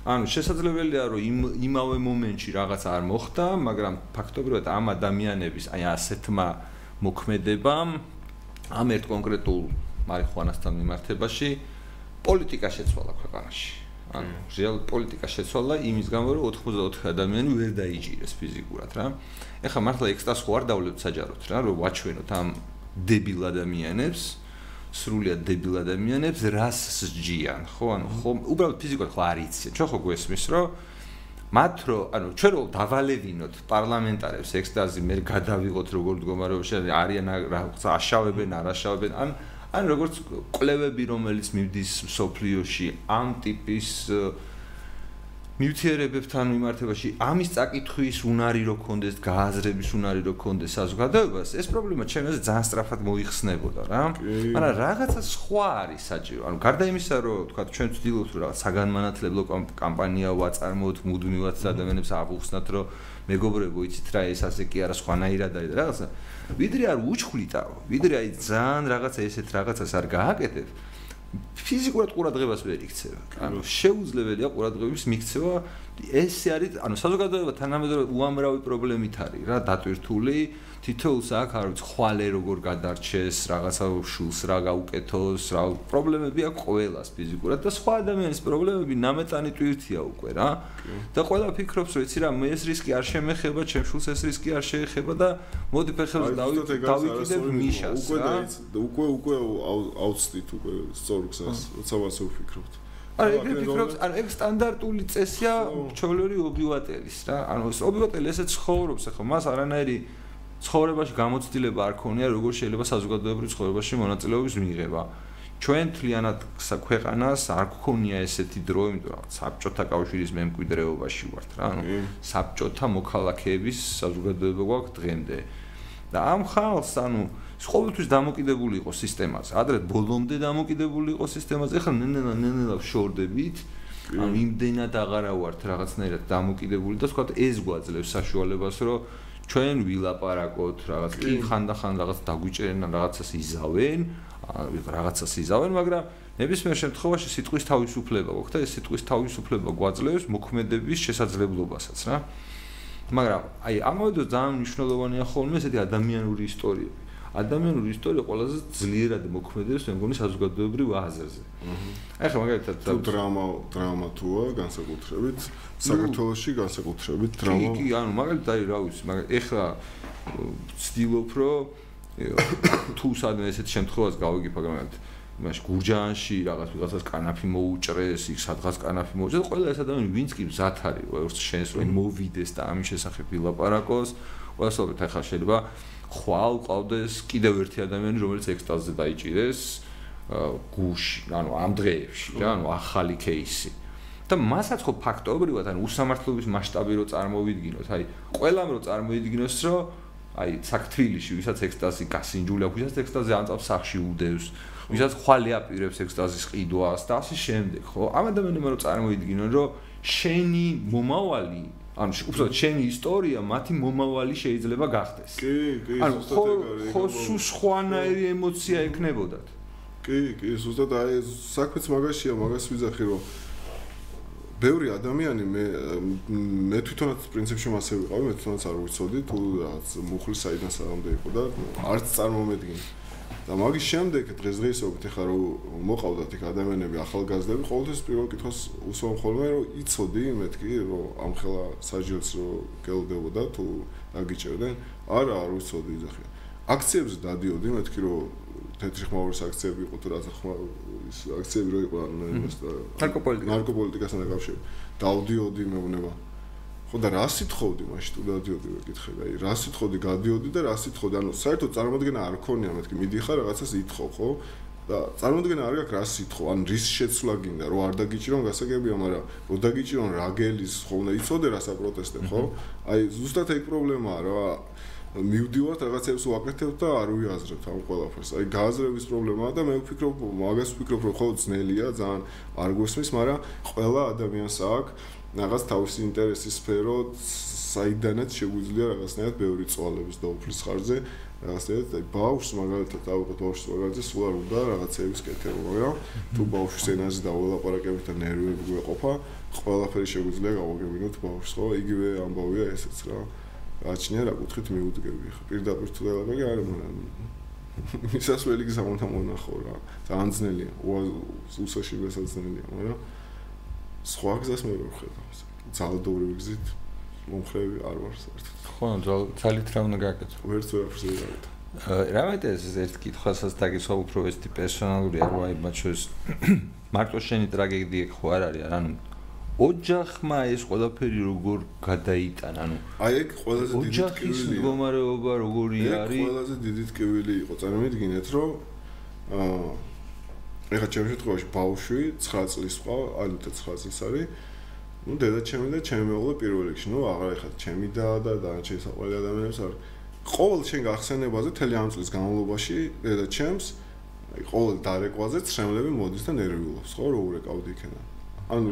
ანუ შესაძლებელია რომ იმ იმავე მომენტში რაღაც არ მოხდა მაგრამ ფაქტობრივად ამ ადამიანების აი ასეთმა მოქმედებამ ამ ერთ კონკრეტულ მარიხუანასთან მიმართებაში პოლიტიკა შეცვალა ქვეყანაში ანუ რეალ პოლიტიკა შეცვალა იმის გამო რომ 84 ადამიანი ვერ დაიჭირეს ფიზიკურად რა. ეხლა მართლა ექსტას ხო არ დავლებ საჯაროდ რა, რომ ვაჩვენოთ ამ დებილ ადამიანებს, სრულიად დებილ ადამიანებს რას სჯიან, ხო? ანუ ხო უბრალოდ ფიზიკურად ხო არ იცი. ჩვენ ხო გვესმის რომ მათ რო ანუ ჩვენ რო დავალევინოთ პარლამენტარებს ექსტაზი მე გადავიღოთ როგორ მდგომარეობაში არიან რაღაცა აშავებენ არაშავებენ ან ან როგორც კვლევები რომელიც მიდის სოფლიოში ამ ტიპის ნიუტრიერებებთან მიმართებაში ამის წაკითხვის უნარი რო კონდეს გააზრების უნარი რო კონდეს საზოგადოებას ეს პრობლემა ჩემს ძალიან სწრაფად მოიხსნებოდა რა. მაგრამ რაღაცა სხვა არის საჭირო. ანუ გარდა იმისა რომ თქვა ჩვენ ვცდილობთ რაღაც საგანმანათლებლო კამპანია ვაწარმოოთ მუდმივად ადამიანებს აღუხსნათ რომ მეგობრებო იცით რა ეს ასე კი არა სხვანაირად არის რაღაცა ვიდრე არ უჩხვლიტაო ვიდრე აი ძალიან რაღაცა ესეთ რაღაცას არ გააკეთებ ფიზიკურად ყურადღებას ვერ იქცევა. ანუ შეუძლებელია ყურადღების მიქცევა ესე არის ანუ საზოგადოება თანამედროვე უამრავი პრობლემით არის რა დატვირთული თითოეულს აქ არ ვიცი ხვალე როგორ გადარჩეს რაღაცა შულს რა გაუკეთოს რა პრობლემები აქვს ყოველას ფიზიკურად და სხვა ადამიანის პრობლემები ნამეტანი ტვირთია უკვე რა. და ყველა ფიქრობს რომ იცი რა მე ეს რისკი არ შემეხება ჩემ შულს ეს რისკი არ შეეხება და მოდი ფეხებს დავიკიდებ მიშას რა. უკვე უკვე აუცდით უკვე სწორ გზას როცა ვასე ვფიქრობთ არა ეგრე ფიქრობს ანუ ეგ სტანდარტული წესია ჩოლორი ობივატელის რა. ანუ ობივატელი ესე ცხოვრობს ახლა მას არანაირი ცხოვრებაში გამოცდილება არ ქონია, როგორ შეიძლება საზოგადოებრივ ცხოვრებაში მონაწილეობის მიღება. ჩვენ თლიანად საქვეყანას არ გქონია ესეთი დრო, იმიტომ რომ საბჭოთა კავშირის მემკვიდრეობაში ვართ რა, ანუ საბჭოთა მოქალაქეების საზოგადოება გვაქვს დღემდე. და ამ ხალხს, ანუ ყოველთვის დამოკიდებული იყო სისტემაზე. ადრე ბოლომდე დამოკიდებული იყო სისტემაზე, ახლა ნენელა ნენელა შორდებით. ანუ იმდენად აღარა ვართ რაღაცნაირად დამოკიდებული და თქვა ეს გვაძლევს საშუალებას, რომ ჩვენ ვილაპარაკოთ რაღაც კი ხანდახან რაღაც დაგვიჭერენ რაღაცას იზავენ რაღაცას იზავენ მაგრამ ნებისმიერ შემთხვევაში სიტყვის თავისუფლება გვაქვს და ეს სიტყვის თავისუფლება გვაძლევს მოქმედების შესაძლებლობასაც რა მაგრამ აი ამავე დროს ძალიან მნიშვნელოვანია ხოლმე ესეთი ადამიანური ისტორიები ადამიანური ისტორია ყველაზე ძლიერად მოქმედებს მე მგონი საზოგადოებრივ აზრზე. აი ხა მაგალითად თუ დრამა დრამა თუა განსაკუთრებით საქართველოსში განსაკუთრებით დრამა კი ანუ მაგალითად აი რა ვიცი მაგრამ ეხლა ვცდილობ რომ თუ სადმე ესეთ შემთხვევას გავიგებ მაგალითად იმაში გურჯაანში რაღაც ვიღაცას კანაფი მოუჭრეს, იქ სადღაც კანაფი მოუჭრეს, ყველა ეს ადამიანი ვინც კი მზად არის, როგორც შენს რომ მოვიდეს და ამის შესახებ ვილაპარაკოს, ყველასათვის ახლა შეიძლება ხვა უყავდეს კიდევ ერთი ადამიანი, რომელიც ექსტაზზე დაიჭირეს გუში, ანუ ამ დღეებში რა, ანუ ახალი кейსი. და მასაც ხო ფაქტობრივად, ანუ უსამართლობის მასშტაბი რო წარმოვიდგინოთ, აი, ყველამ რო წარმოიდგინოს, რომ აი საქართველოში ვისაც ექსტაზი გასინჯული აქვს, ვისაც ექსტაზი ანწავს სახში უდევს, ვისაც ხვალე აპირებს ექსტაზის ყიდვას და ასე შემდეგ, ხო? ამ ადამიანებმა რომ წარმოიდგინონ, რომ შენი მომავალი ანუ უბრალოდ შენი ისტორია მათი მომავალი შეიძლება გახდეს. კი, კი, ზუსტად ეგ არის. ხო, ხო სხვანაირი ემოცია ექნებოდათ. კი, კი, ზუსტად აი საქმეც მაგაშია, მაგას ვიძახი რომ ბევრი ადამიანი მე მე თვითონაც პრინციპში მასე ვიყავი, მე თვითონაც არ ვიცოდი თუ რაღაც მუხლი საიდან საღამოდე იყო და არც წარმომედგინე. და მაგის შემდეგ დღესდღეობით ეხლა რომ მოყავდათ იქ ადამიანები ახალგაზრდები ყოველთვის პირველ კითხვას უსვამ ხოლმე რომ იცოდი მეთქი რომ ამ ხელა საჯელს რომ გელდებოდა თუ დაგიჭერდნენ არა არ ვიცოდი ძახი აქციებზე დადიოდი მეთქი რომ თეთრი ხმაურის აქციები იყო თუ რა ხმა ის აქციები რო იყო ანუ იმას და ნარკოპოლიტიკასთან დაკავშირებით. დავდიოდი მეუბნება ხო და რა სიტხოვდი მაშინ თუ დადიოდი ვეკითხები აი რა სიტხოვდი გადიოდი და რა სიტხოვდი ანუ საერთოდ წარმოადგენა არ ქონია მეთქი მიდიხარ რაღაცას ითხოვ ხო? და წარმოადგენა არ გაქვს რა სიტყვა ან რის შეცვლა გინდა რომ არ დაგიჭირონ გასაგებია მაგრამ რო დაგიჭირონ რა გელის ხო უნდა იცოდე რა საპროტესტებ ხო? აი ზუსტად ეგ პრობლემაა რა მივდივართ რაღაცებს ვაკეთებ და არ ვიაზრებ ამ ყველაფერს. აი გააზრების პრობლემაა და მე ვფიქრობ, მაგას ვფიქრობ, რომ ხოლმე ძნელია, ძალიან არ გვესმის, მაგრამ ყველა ადამიანს აქვს რაღაც თავისი ინტერესის სფერო საიდანაც შეგვიძლია რაღაცნაირად ბევრი წვალების და უფლის ხარჯზე რაღაცნაირად აი ბავშვს მაგალითად დავუყოთ ბავშვს მაგალითად სულ არ უნდა რაღაცეების კეთება მაგრამ თუ ბავშვს ენაზე დაველაპარაკებით და ნერვები გვეყოფა ყველაფერი შეგვიძლია გავაგებინოთ ბავშვს ხო? იგივე ამბავია ესეც რა. გააჩნია რა კუთხით მიუდგები. ხო პირდაპირ თუ დელაპარაკი არ მისასვლელი გზა უნდა მონახო რა. ძალიან ძნელია. უსაში მესაძნელია მაგრამ სხვა გზას მე ვერ ხედავს. ძალადობრივ გზით მომხრევი არ ვარ საერთოდ. ხო, ძალით რა უნდა გაკეთო? ვერც ვერაფერს ვერ გავიტო. რა მეტი ეს ერთ კითხვასაც დაგისვა უფრო ესეთი პერსონალური არ ვაი მათ შორის მარტო შენი ტრაგედია ხო არ არის ანუ ოჯახმა ეს ყველაფერი როგორ გადაიტან ანუ აი ეგ ყველაზე დიდი ტკივილი ოჯახის მდგომარეობა როგორი არის ეგ ყველაზე დიდი ტკივილი იყო წარმოვიდგინეთ რომ აა ეხლა ჩემ შემთხვევაში ბავშვი 9 წლის ყვა, ანუ 9 წლის არის. ну დედა ჩემი და ჩემი მეუღლე პირველ რიგში. ну აღარ ეხლა ჩემი და და დანარჩენი საყვარელი ადამიანებს არ ყოველ შენ გახსენებაზე თელი ამ წლის განმავლობაში დედა ჩემს აი ყოველ დარეკვაზე ცრემლები მოდის და ნერვიულობს, ხო, რო ურეკავდი იქენა. ანუ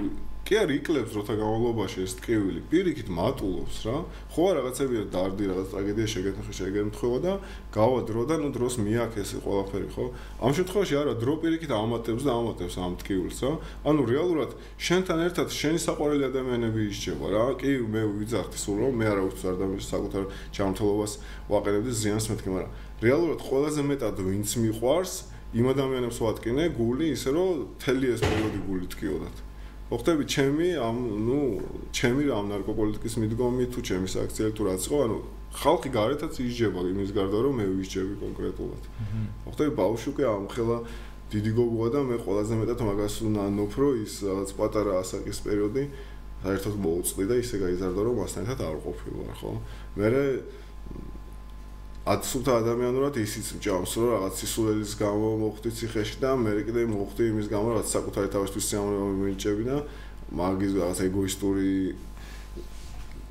კი არ იკლებს როცა გამავლობაში ეს ტკივილი პირიქით მატულობს რა. ხო რაღაცებია დარდი რაღაც ტრაგედია შეგეთნახე შეგეთნხება და გავა დრო და ნუ დროს მიაქეს ყველაფერი ხო? ამ შემთხვევაში არა დრო პირიქით ამატებს და ამატებს ამ ტკივილს რა. ანუ რეალურად შენთან ერთად შენი საყვარელი ადამიანები ისჯება რა. კი მე ვიძახდი სულ რომ მე ვწარ და მე საკუთარ ჯანმრთელობას ვაყენებდი ზიანს მეთქი მაგრამ რეალურად ყველაზე მეტად ვინც მიყვარს იმ ადამიანებს ვატკინე გული ისე რომ თელი ეს პერიოდი გული ტკიოდათ მოხდები ჩემი ამ ნუ ჩემი ამ ნარკოპოლიტიკის მიდგომი თუ ჩემი საქციელი თუ რაც იყო ანუ ხალხი გარეთაც ისჯება იმის გარდა რომ მე ვისჯები კონკრეტულად. მოხდები ბავშვი ამ ხელა დიდი გოგოა და მე ყველაზე მეტად მაგას უნანობ რომ ის რაღაც პატარა ასაკის პერიოდი საერთოდ მოუწყვი და ისე გაიზარდა რომ მასთან ერთად არ ყოფილვარ ხო მე აცუთა ადამიანურად ისიც მჭამს, რომ რაღაც სისულელის გამო მოხდი ციხეში და მე კიდე მოხდი იმის გამო, რაც საკუთარი თავისთვის სიამოვნება მიმინჭები და მაგის რაღაც ეგოისტური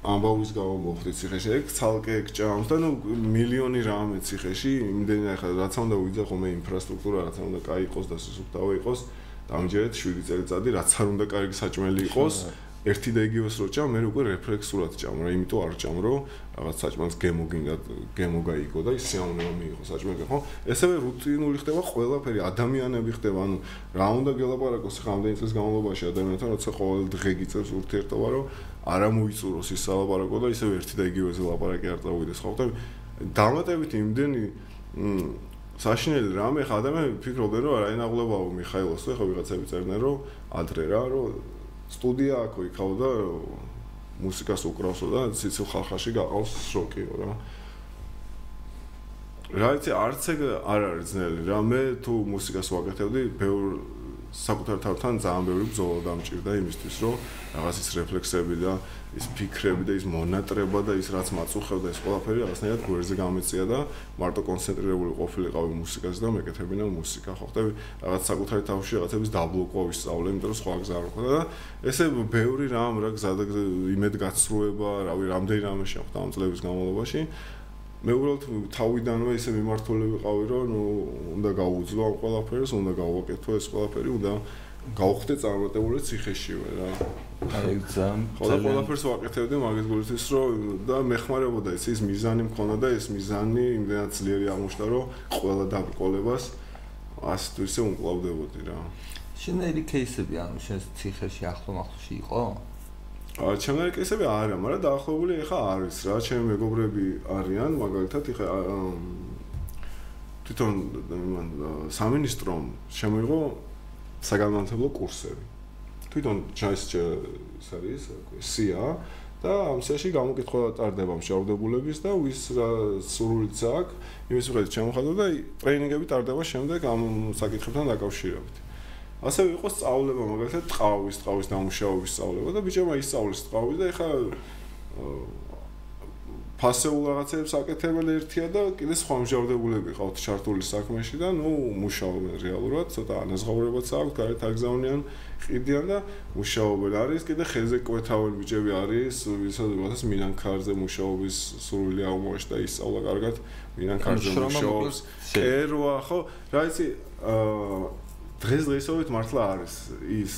ამბავის გამო მოხდი ციხეში. ეგ ცალკე გჭამს და ნუ მილიონი რამე ციხეში, იმდენი ახლა რაც უნდა ვიძა ხოლმე ინფრასტრუქტურა, რაც უნდა კაი იყოს და სისუფთავე იყოს, დამჯერეთ 7 წელიწადი, რაც არ უნდა კარგი საჭმელი იყოს. ერთი და იგივეს რო ჭამ, მე უკვე რეფლექსურად ჭამ რა, იმიტომ არ ჭამ რომ რაღაც საჭმელს გემო გინდა, გემო გაიგო და ის სიამოვნება მიიღო საჭმელი, ხო? ესევე რუტინული ხდება ყველაფერი, ადამიანები ხდება, ანუ რა უნდა გელაპარაკოს ხა ამდენი წელს განმავლობაში ადამიანთან, როცა ყოველ დღე გიწევს ურთიერთობა, რომ არა მოიწუროს ის სალაპარაკო და ისევე ერთი და იგივე ლაპარაკი არ წავიდეს, ხო? და დამატებით იმდენი საშინელი რამე ხა ადამიანები ფიქრობენ რომ რაინაღლებაო მიხაილოს ხო ვიღაცები წერდნენ რომ ადრე რა რომ სტუდია აქ იქაო და მუსიკას უკრავსო და ციცილ ხალხაში გაყავს შოკიო რა. რა იცი არც ეგ არ არის ძნელი რა მე თუ მუსიკას ვაკეთებდი ბევრ საკუთარ თავთან ძალიან ბევრი ბრძოლა დამჭირდა იმისთვის, რომ რაღაც ის რეფლექსები და ის ფიქრები და ის მონატრება და ის რაც მაწუხებდა ეს ყველაფერი რაღაცნაირად გვერდზე გამეწია და მარტო კონცენტრირებული ყოფილიყავი მუსიკაზე და მეკეთებინა მუსიკა. ხო ხტები რაღაც საკუთარი თავში რაღაცების დაბლოკვა ვისწავლე, იმიტომ რომ სხვა გზა არ მქონდა და ესე ბევრი რამ რა გზა და იმედგაცრუება, რავი, რამდენი რამე შეხვდა ამ წლების განმავლობაში. მე უბრალოდ თავიდანვე ისე მიმართული ვიყავი, რომ ნუ უნდა გაუძლო ამ ყველაფერს, უნდა გავაკეთო ეს ყველაფერი, უნდა გავხდე წარმატებული ციხეშივე რა. აი გზამ. ხოლმე ყველაფერს ვაკეთებდი მაგის გულისთვის, რომ და მეხმარებოდა ეს ის მიზანი მქონდა და ეს მიზანი იმდენად ძლიერი აღმოჩნდა, რომ ყველა დაბრკოლებას ასეთვისე უმკლავდებოდი რა. შენაირი кейსები ანუ შენს ციხეში ახლო-მახლოში იყო? აა ჩემნაირი კისები არა, მაგრამ დაახლოებული ეხა არის რა, ჩემი მეგობრები არიან, მაგალითად ეხა თვითონ სამინისტრომ შემოიღო საგანმანათლებლო კურსები. თვითონ ჩაის ეს არის სია და ამ სიაში გამოკითხვა ტარდება მშავდებულების და ვის სრულიც აქვს, იმის მიხედვით შემოხადო და ტრეინინგები ტარდება შემდეგ ამ საკითხებთან დაკავშირებით. ასევე იყო სწავლება მაგალითად ტყავის, ტყავის დამუშავების სწავლება და ბიჭებმა ისწავლეს ტყავის და ეხა ფასეულ რაღაცებს აკეთებენ ერთია და კიდე სხვა მსჯავრდებულები ყავთ ჩართული საქმეში და ნუ მუშაობენ რეალურად, ცოტა ანაზღაურებაც აქვს, გარეთ აგზავნიან, ყიდიან და მუშაობენ. არის კიდე ხელზე კვეთავენ ბიჭები არის, ვისაც მინანქარზე მუშაობის სრული აღმოჩნდა და ისწავლა კარგად მინანქარზე მუშაობს. ერვა, ხო, რა იცი, აა დღეს დღესობით მართლა არის ის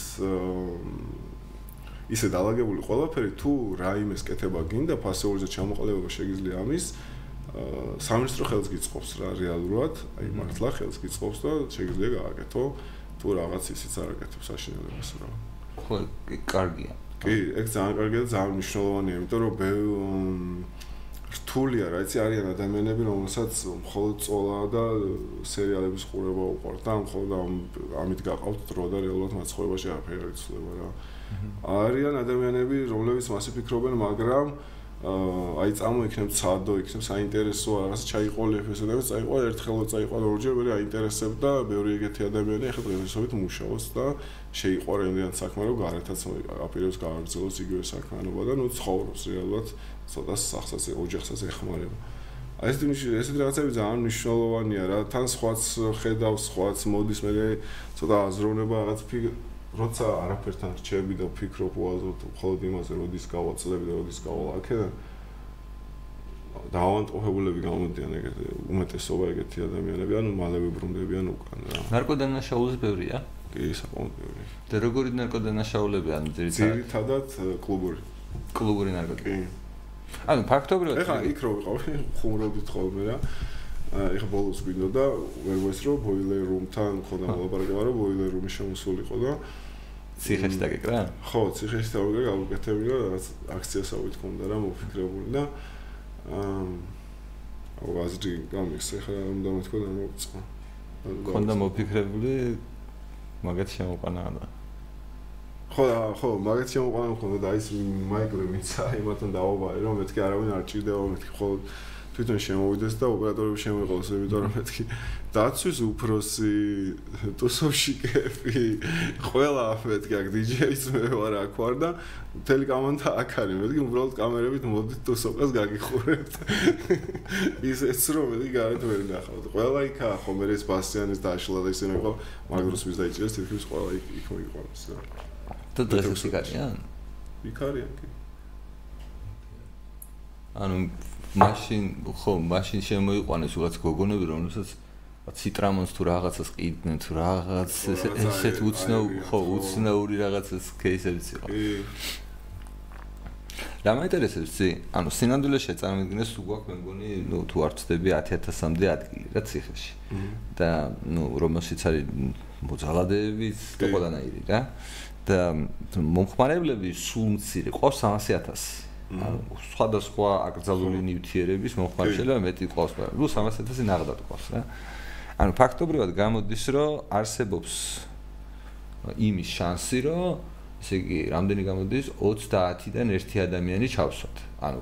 ისე დაალაგებული ყველაფერი თუ რაიმეს კეთება გინდა ფასეულზე ჩამოყალიბება შეგიძლია ამის სამინისტრო ხელს გიწყობს რა რეალურად. აი მართლა ხელს გიწყობს და შეგიძლია გააკეთო თუ რაღაც ისიც არ აკეთებს საშინელებას რა. ხო კარგია. კი ეგ ძალიან კარგია და ძალიან მნიშვნელოვანია იმიტომ რომ რთულია რა იცი არიან ადამიანები რომელსაც მხოლოდ წოლა და სერიალების ყურება უყვართ და მხოლოდ ამით გაყავთ დრო და რეალურად მაცხოვრებაში არაფერი არ იცვლება რა. არიან ადამიანები, რომლებიც მასე ფიქრობენ, მაგრამ აი წამოიქნებ ცადო, იქნებ საინტერესო რაღაც ჩაიყოლებს და წაიყვა ერთხელ წაიყვა ორჯერ, მე აინტერესებდა ბევრი ეგეთი ადამიანი, ახლა დღესობით მუშაობს და შეიყვარებიან საქმე, რომ გარეთაც აპირებს გააგრძელოს იგივე საქმიანობა და ნუ ცხოვრობს რეალურად ცოტა სახსაც ოჯახსაც ეხმარება. აი ეს ნიშნავს ესეთ რაღაცები ძალიან მნიშვნელოვანია რა თან სხვაც ხედავს სხვაც მოდის მე ცოტა აზროვნება რაღაც როცა არაფერთან რჩები და ფიქრობ უაზროდ მხოლოდ იმაზე, როდის გავაწლები და როდის გავალ აქედან დაავადებულები გამოდიან ეგეთი უმეტესობა ეგეთი ადამიანები, ანუ მალევე ბრუნდებიან უკან რა. ნარკოდანაშაულების ბევრია? კი, საკმაოდ ბევრი. და როგორი ნარკოდანაშაულები ანუ ძირითადად კლუბური. კლუბური ნარკოტიკები. ანუ ფაქტობრივად ეხა იქ რო ვიყავი, ხუმრობდით ხოლმე რა. ეხა ბოლოს გვინდოდა ვერ ვესრო ბოილერ რუმთან ხოდა მოლაპარაკება რომ ბოილერ რუმი შემოსულიყო და ციხეში დაგეკრა? ხო, ციხეში დავიკრა, გავუკეთებდი და რაღაც აქციასავით ქონდა რა მოფიქრებული და აა აუ აზრი გამიხსე ხა უნდა მეთქვა და მოწყო. ქონდა მოფიქრებული მაგათ შემოყანა და ხო ხო მაგათ შემოყანა ქონდა და ის მაიკლი მიცა იმათთან დავაბარე რომ მეთქი არავინ არ ჭირდება მეთქი ხოლმე თვითონ შემოვიდეს და ოპერატორები შემოიყოლოს, იმიტომ რომ მეთქი დაცვის უფროსი, ტუსოვშიკები, ყველა მეთქი აქ დიჯეის მე ვარ აქ ვარ და მთელი კამანდა აქ არის, მეთქი უბრალოდ კამერებით მოდით ტუსოვკას გაგიხურებთ. ისეც რომ მეთქი გარეთ ვერ ნახავთ. ყველა იქა ხო მე ეს ბასიანის დაშლა და ისინი ხო მაგროს ვის დაიჭერს თითქმის ყველა იქ იქ მოიყვანს რა. და დღეს იქ არიან? იქ არიან კი. ანუ მაშინ ხო მაშინ შემოიყვანეს უღაც გოგონები რომელსაც ციტრამონს თუ რაღაცას ყიდნენ თუ რაღაც ესეთ უცნაურ ხო უცნაური რაღაცას кейსებიც იყო რა მაინტერესებს ძი? ანუ სინამდვილე შეწარმოდგინეს უგვაქ მე მგონი, ну თუ არ ვწდები 10000-მდე ადგილი რა ციხეში. და ну რომელშიც არის მოძალადეებიც და ყველანაირი რა. და მომხმარებლები სულ მცირე, ყავს 300000. სხვადასხვა აკრძალული ნივთიერების მომხმარე შეიძლება მეტი ყავს, ნუ 300000 ნაღდად ყავს რა. ანუ ფაქტობრივად გამოდის, რომ არსებობს იმის შანსი, რომ ესე იგი, რამდენი გამოდის 30-დან 1 ადამიანი ჩავსვათ. ანუ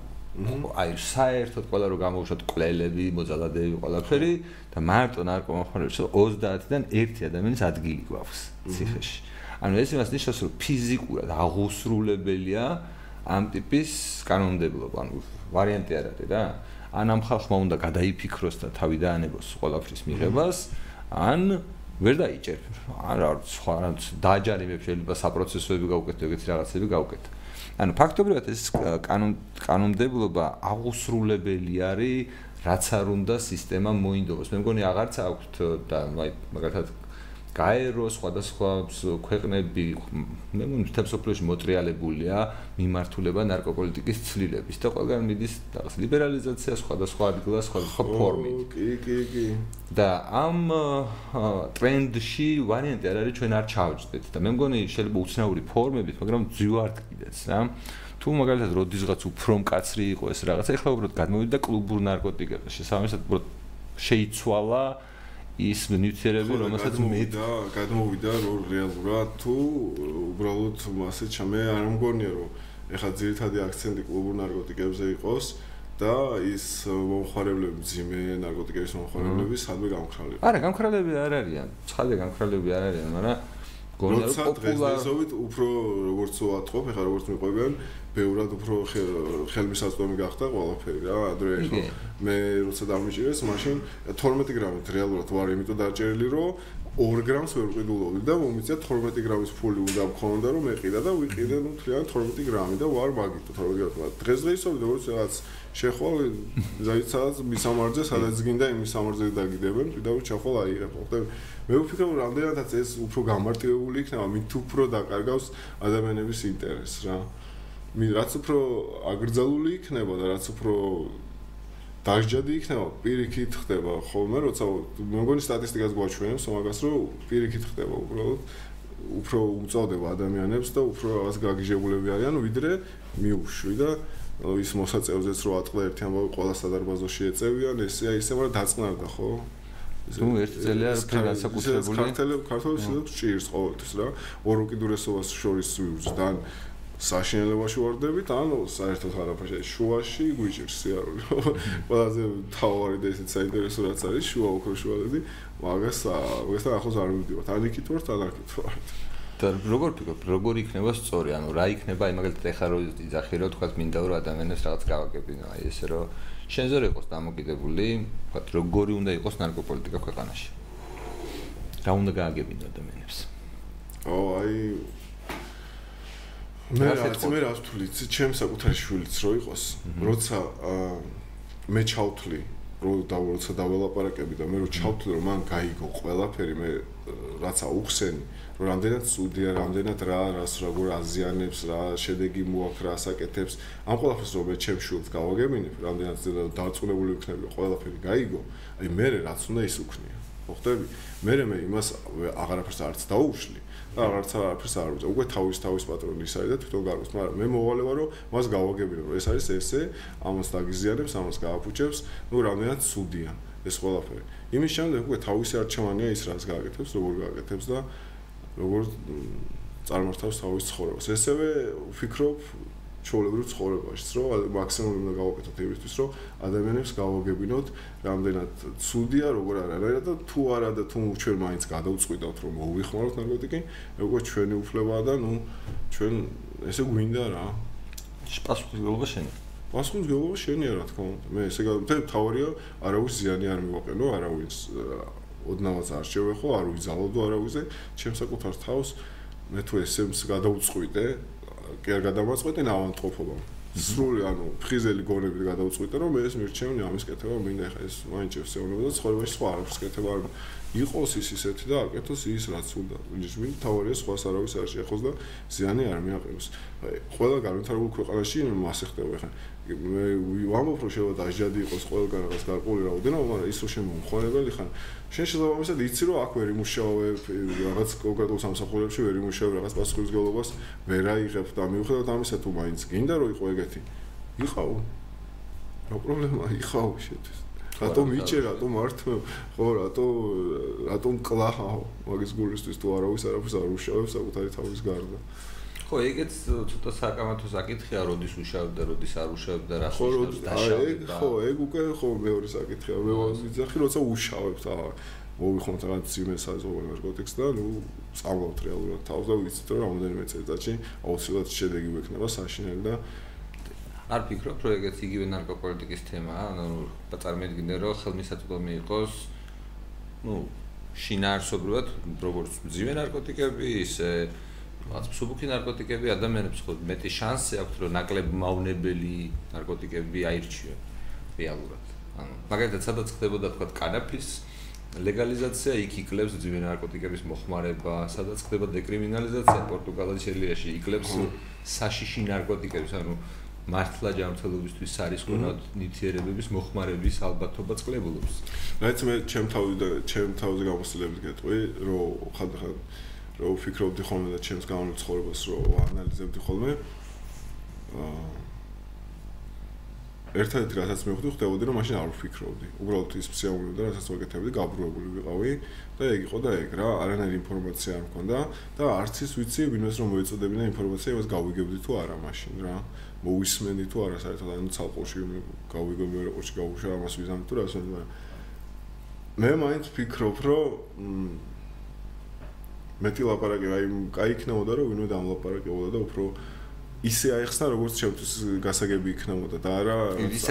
აი საერთოდ ყველა რო გამოვშოთ კვლელები, მოძალადეები, ყველაფერი და მარტო ნარკომანებს 30-დან 1 ადამიანის ადგილი გვაქვს ციხეში. ანუ ეს იმას ნიშნავს, რომ ფიზიკურად აღუსრულებელია ამ ტიპის კანონმდებლობა, ანუ ვარიანტი არ არის რა. ან ამ ხალხმა უნდა გადაიფიქროს და თავი დაანებოს ყველაფრის მიღებას, ან ვერ დაიჭერ. ან რა სხვა დააჯარიმებს შეიძლება საპროცესოები გაუკეთო, ეგეთი რაღაცები გაუკეთო. ანუ ფაქტობრივად ეს კანონ კანონმდებლობა აღუსრულებელი არის, რაც არ უნდა სისტემა მოინდომოს. მე მგონი აღარც აქვთ და მაგალითად გაერო სხვადასხვა ქვეყნები მე მგონი მთელ სოფლიოში მოტრიალებულია მიმართულება ნარკოპოლიტიკის ცვლილების და ყველგან მიდის რაღაც ლიბერალიზაცია სხვადასხვა ადგილას სხვადასხვა ფორმით. კი, კი, კი. და ამ ტრენდში ვარიანტი არ არის ჩვენ არ ჩავჭდეთ და მე მგონი შეიძლება უცნაური ფორმებით, მაგრამ ძვირად კიდეც რა. თუ მაგალითად როდისღაც უფრო მკაცრი იყო ეს რაღაცა, ეხლა უბრალოდ გადმოვიდა კლუბურ ნარკოტიკებზე. შესაბამისად უბრალოდ შეიცვალა ის ნიუტრიენტები, რომელსაც მე და გადმოვიდა რომ რეალურად თუ უბრალოდ მასე ჩამე არ მგონია რომ ეხლა ძირითადი აქცენტი კლუბურ ნარკოტიკებზე იყოს და ის მომხარებლები ძიმე ნარკოტიკების მომხარებლები სადმე გამქრალები. არა, გამქრალები არ არიან. ცხადია გამქრალები არ არიან, მაგრამ გონია რომ პოპულარობით უფრო როგორც ვატყობ, ეხლა როგორც მიყვებიან, ბევრად უფრო ხელმისაწვდომი გახდა ყველაფერი რა, ადრე ხო. მე როცა დამიჭირეს, მაშინ 12 გრამით რეალურად ვარ, იმიტომ დაჭერილი რომ 2 გრამს ვერ ვყიდულობდი და მომიწია 12 გრამის ფული უნდა მქონდა რომ მეყიდა და ვიყიდე ნუ თლიან 12 გრამი და ვარ მაგიტო 12 გრამი. დღესდღეობით როგორც რაღაც შეხვალ ზაიცაც მისამარძე სადაც გინდა იმ მისამარძე დაგიდებენ, ვიდა რომ ჩახვალ აიღებ. ხოთე მე ვფიქრობ რამდენადაც ეს უფრო გამარტივებული იქნება, მით უფრო დაკარგავს ადამიანების ინტერესს რა. მი რაც უფრო აგრძალული იქნება და რაც უფრო დაჟჯადი იქნება, პირიქით ხდება ხოლმე, როცა მოგონი სტატისტიკას გვაჩვენებს მაგას, რომ პირიქით ხდება უბრალოდ უფრო უწოდება ადამიანებს და უფრო რაღაც გაგიჟებულები არიან, ვიდრე მიუშვი და ის მოსაწევზეც რო ატყდა ერთი ამბავი ყველა სადარბაზოში ეწევიან, ესე ისე მაგრამ დაწყნარდა ხო? ნუ ერთი წელია რო განსაკუთრებული ქართული სიტყვა ჭირს ყოველთვის რა. ორ უკიდურესობას შორის ვიუძდან საშინელებაში ვარდებით, ანუ საერთოდ არაფერში შუაში გვიჭირს სიარული. ყველაზე თავარი და ისეთ საინტერესო რაც არის შუა უფრო შუალედი, მაგას მაგასთან ახლოს არ მივდივართ. ან იქით ვართ, ან აქეთ ვართ. და როგორ ფიქრობ, როგორ იქნება სწორი? ანუ რა იქნება, აი მაგალითად ეხლა რო იძახი რომ თქვა მინდა რომ ადამიანებს რაღაც გავაკებინო, აი ესე რომ შენზე რო იყოს დამოკიდებული, თქვა როგორი უნდა იყოს ნარკოპოლიტიკა ქვეყანაში. რა უნდა გააგებინო ადამიანებს? ო, აი მე რაც მე რაც თვლი, ჩემ საკუთარ შვილიც რო იყოს, როცა მე ჩავთვლი, რომ და როცა დაველაპარაკები და მე რო ჩავთვლი, რომ მან გაიგო ყველაფერი, მე რაცა უხსენი, რომ რამდენად სუდია, რამდენად რა, რას როგორ აზიანებს, რა შედეგი მოაქვს, რა საკეთებს, ამ ყველაფერს რომ მე ჩემ შვილს გავაგებინებ, რამდენად დაწუნებული ვიქნები, ყველაფერი გაიგო, აი მე რაც უნდა ის უქნია. ხო ხტები? მე მე იმას აღარაფერს არც დაუშვი. აღარც არაფერს არ უწევ. უკვე თავის თავის პატრონი ის არის და თვითონ გარკვევს, მაგრამ მე მოვალევა რომ მას გავაგებინო, რომ ეს არის ესე, ამას დაგიზიანებს, ამას გააფუჭებს, ნუ რამდენად სუდია ეს ყველაფერი. იმის შემდეგ უკვე თავისი არჩევანია ის რაც გააკეთებს, როგორ გააკეთებს და როგორ წარმართავს თავის ცხოვრებას. ესევე ვფიქრობ ჩაოლებრო ცხოვრებაშიც, რომ მაქსიმუმი უნდა გავაკეთოთ იმისთვის, რომ ადამიანებს გავაგებინოთ, რამდენად ცუდია, როგორ არა და თუ არა და თუ ჩვენ მაინც გადავწყვიტავთ, რომ მოვიხმაროთ ნარკოტიკი, როგორ ჩვენი უფლებაა და ნუ ჩვენ ესე გვინდა რა. პასუხისმგებლობა შენი. პასუხისმგებლობა შენია რა თქმა უნდა. მე ესე გადავთე თავარია, არავის ზიანი არ მივაყენო, არავის ოდნავაც არ შევეხო, არ ვიზალოდო არავისზე, ჩემს საკუთარ თავს მე თუ ესემს გადავწყვიტე, კი არ გადავაწყვეტე ნავანტყოფობა. სრული ანუ ფხიზელი გონებით გადავწყვიტე რომ ეს მირჩევნი ამის კეთება მინდა ხა ეს მაინც შეეუნება და ცხოვრებაში სხვა არაფერს კეთება არ იყოს ის ისეთი და აკეთოს ის რაც უნდა. ნიშნული თავარია სხვა სარავის არ შეეხოს და ზიანი არ მიაყენოს. აი ყველა განვითარებულ ქვეყანაში მასე ხდება ხა მე ვამბობ რომ შეიძლება დაჟადი იყოს ყველგან რაღაც გარკვეული რაოდენობა, მაგრამ ის რომ შემომხონებელი ხან. შენ შესაძლოა იცი რომ აქ ვერ იმუშაობ რაღაც კონკრეტულ სამსახურებში ვერ იმუშაობ რაღაც პასუხისგებლობას ვერ აიღებ და მიუხედავად ამისა თუ მაინც გინდა რომ იყო ეგეთი? იყავ რა პრობლემა იყავ შეთვის რატო მიჭე რატო მართო ხო რატო რატო კლაჰაო მაგის გულისთვის თუ არავის არაფერს არ უშავებს საკუთარი თავის გარდა ხო, ეგეც ცოტა საკამათო საკითხია, როდის უშავდა, როდის არ უშავდა, რა ხოჭებს დაშავდა. ხო, ეგ უკვე ხო მეორე საკითხია. მე ვიზახი, როცა უშავებს, აა მოვიხმოთ რაღაც ძიმეს აზოვე ნარკოტიკს და ნუ წავლობთ რეალურად თავს და ვიცით რომ რამოდენიმე წელიწადში აუცილებლად შედეგი გვექნება საშინელი და არ ფიქრობ რომ ეგეც იგივე ნარკოპოლიტიკის თემაა, ანუ წარმოიდგინე რომ ხელმისაწვდომი იყოს ნუ შინაარსობრივად როგორც ძიმე ნარკოტიკები, ისე რაც მსუბუქი ნარკოტიკები ადამიანებს ხო მეტი შანსი აქვს რომ ნაკლებ მავნებელი ნარკოტიკები აირჩიონ რეალურად. ანუ მაგალითად სადაც ხდებოდა თქვა კანაფის ლეგალიზაცია იქ იკლებს ძიმე ნარკოტიკების მოხმარება, სადაც ხდება დეკრიმინალიზაცია პორტუგალიაში, იკლებს საშიში ნარკოტიკების, ანუ მართლა ჯანმრთელობისთვის სარისკონად ნივთიერებების მოხმარების ალბათობა წყლებულობს. რაც მე ჩემ თავი და ჩემ თავზე გამოსილებით გეტყვი, რომ ხანდახან რომ ვფიქრობდი ხოლმე და ჩემს განმცხოვრებას რომ ანალიზებდი ხოლმე. აა ერთადერთი რასაც მივხვდი ხდებოდი რომ მაშინ არ ვფიქრობდი. უბრალოდ ის ფსევდონიმი რასაც ვაკეთებდი, გაბრუებული ვიყავი და ეგ იყო და ეგ რა, არანაირი ინფორმაცია არ მქონდა და არც ის ვიცი ვინმეს რომ მოეწოდებინა ინფორმაცია, იმას გავიგებდი თუ არა მაშინ რა. მოვისმენდი თუ არა საერთოდ, ანუ ცალყურში გავიგე მეორე ყურში გავუშვა ამას ვიზამდი თუ რა, მაგრამ მე მაინც ვფიქრობ რომ მეტი ლაპარაკი აი კაი იქნებოდა რომ ვინმე დამლაპარაკებოდა და უფრო ისე აიხსნა როგორც ჩემთვის გასაგები იქნებოდა და არა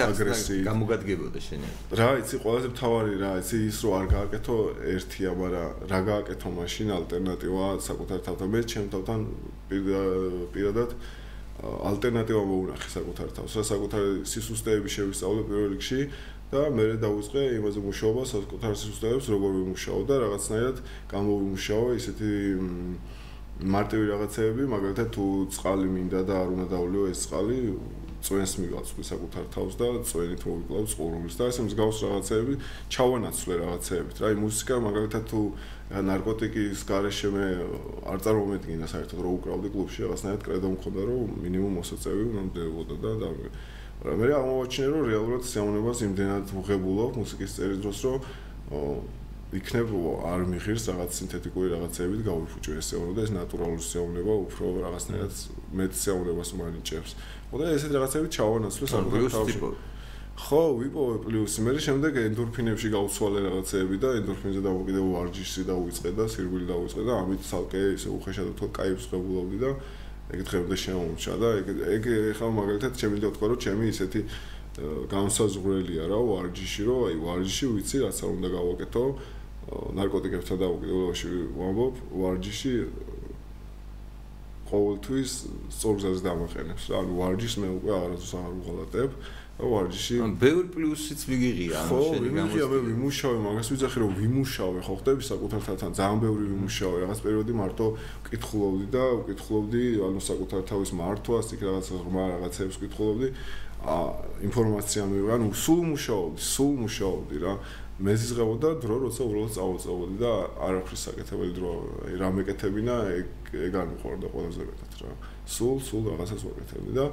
აგრესიი გამოგადგებოდა შენი რა იცი ყველაზე მთავარი რა იცი ის რომ არ გააკეთო ერთია მაგრამ რა გააკეთო მაშინ ალტერნატივა საკუთარ თავთან. მე ჩემ თავთან პირადად ალტერნატივა მოუნახე საკუთარ თავს. რა საკუთარ სისუსტეები შევისწავლე პირველ რიგში და მე დავიწყე იმაზე მუშაობა საკუთარ სისუსტეებს როგორ ვიმუშაო და რაღაცნაირად გამოვიმუშაო ისეთი მარტივი რაღაცეები, მაგალითად თუ წყალი მინდა და არ უნდა დავლიო ეს წყალი, წვენს მიგაცვი საკუთარ თავს და წვენით მოვიკლავ წყურვილს და ესე მსგავს რაღაცეები, ჩავანაცვლე რაღაცეებით. რა, მუსიკა მაგალითად თუ ნარკოტიკის garaშე მე არ წარმომედგინა საერთოდ რომ უკრავდი კლუბში, რაღაცნაირად კრედო მქონდა რომ მინიმუმ მოსაწევი უნდა მდებოდა და და მე აღმოაჩინე რომ რეალურად სიამოვნებას იმდენად ვღებულობ მუსიკის წერის დროს რომ იქნებო არ მიღირს რაღაც სინთეტიკური რაღაცებით გავიფუჭო ეს ეუნება ეს ნატურალური სეუნება უფრო რაღაცნაირად მეტ სეუნებას მანიჭებს. მოდი ესეთ რაღაცები ჩავანაცვლე საკუთარ თავში. ხო, ვიპოვე პლუსი, მე შემდეგ ენდორფინებში გავცვალე რაღაცები და ენდორფინზე დავაკიდე ვარჯიში და უიწყე და სირგვილი დავიწყე და ამით ცალკე ისე უხეშად თქო კაიფს ღებულობდი და ეგ დღემდე შემომჩა და ეგ ეგ ხა მაგალითად შემიძლია ვთქვა რომ ჩემი ისეთი განსაზღვრელია რა ვარჯიში რომ აი ვარჯიში ვიცი რაცა უნდა გავაკეთო ნარკოტიკებთან დაუკიდებლობაში ვამბობ, ვარჯიში ყოველთვის სწორგზაზე დამაყენებს. ანუ ვარჯიშს მე უკვე აღარასდროს აღარ უღალატებ. და ვარჯიში ან ბევრი პლუსიც ვიგიღია, ანუ შენი გამოსწორება. ხო, ვიგიღია, ვიმუშავე, მაგას ვიძახი რომ ვიმუშავე, ხო ხდები საკუთარ თავთან, ძალიან ბევრი ვიმუშავე, რაღაც პერიოდი მარტო ვკითხულობდი და ვკითხულობდი, ანუ საკუთარ თავის მართვას, იქ რაღაც ღრმა რაღაცებს ვკითხულობდი. ა ინფორმაცია მივიღე, ანუ სულ მუშაობდი, სულ მუშაობდი რა. მეზიზღებოდა დრო როცა უბრალოდ წავწავოდი და არაფრის საკეთებელი დრო აი რა მეკეთებინა ეგ არ მიყვარდა ყველაზე მეტად რა. სულ სულ რაღაცას ვაკეთებდი და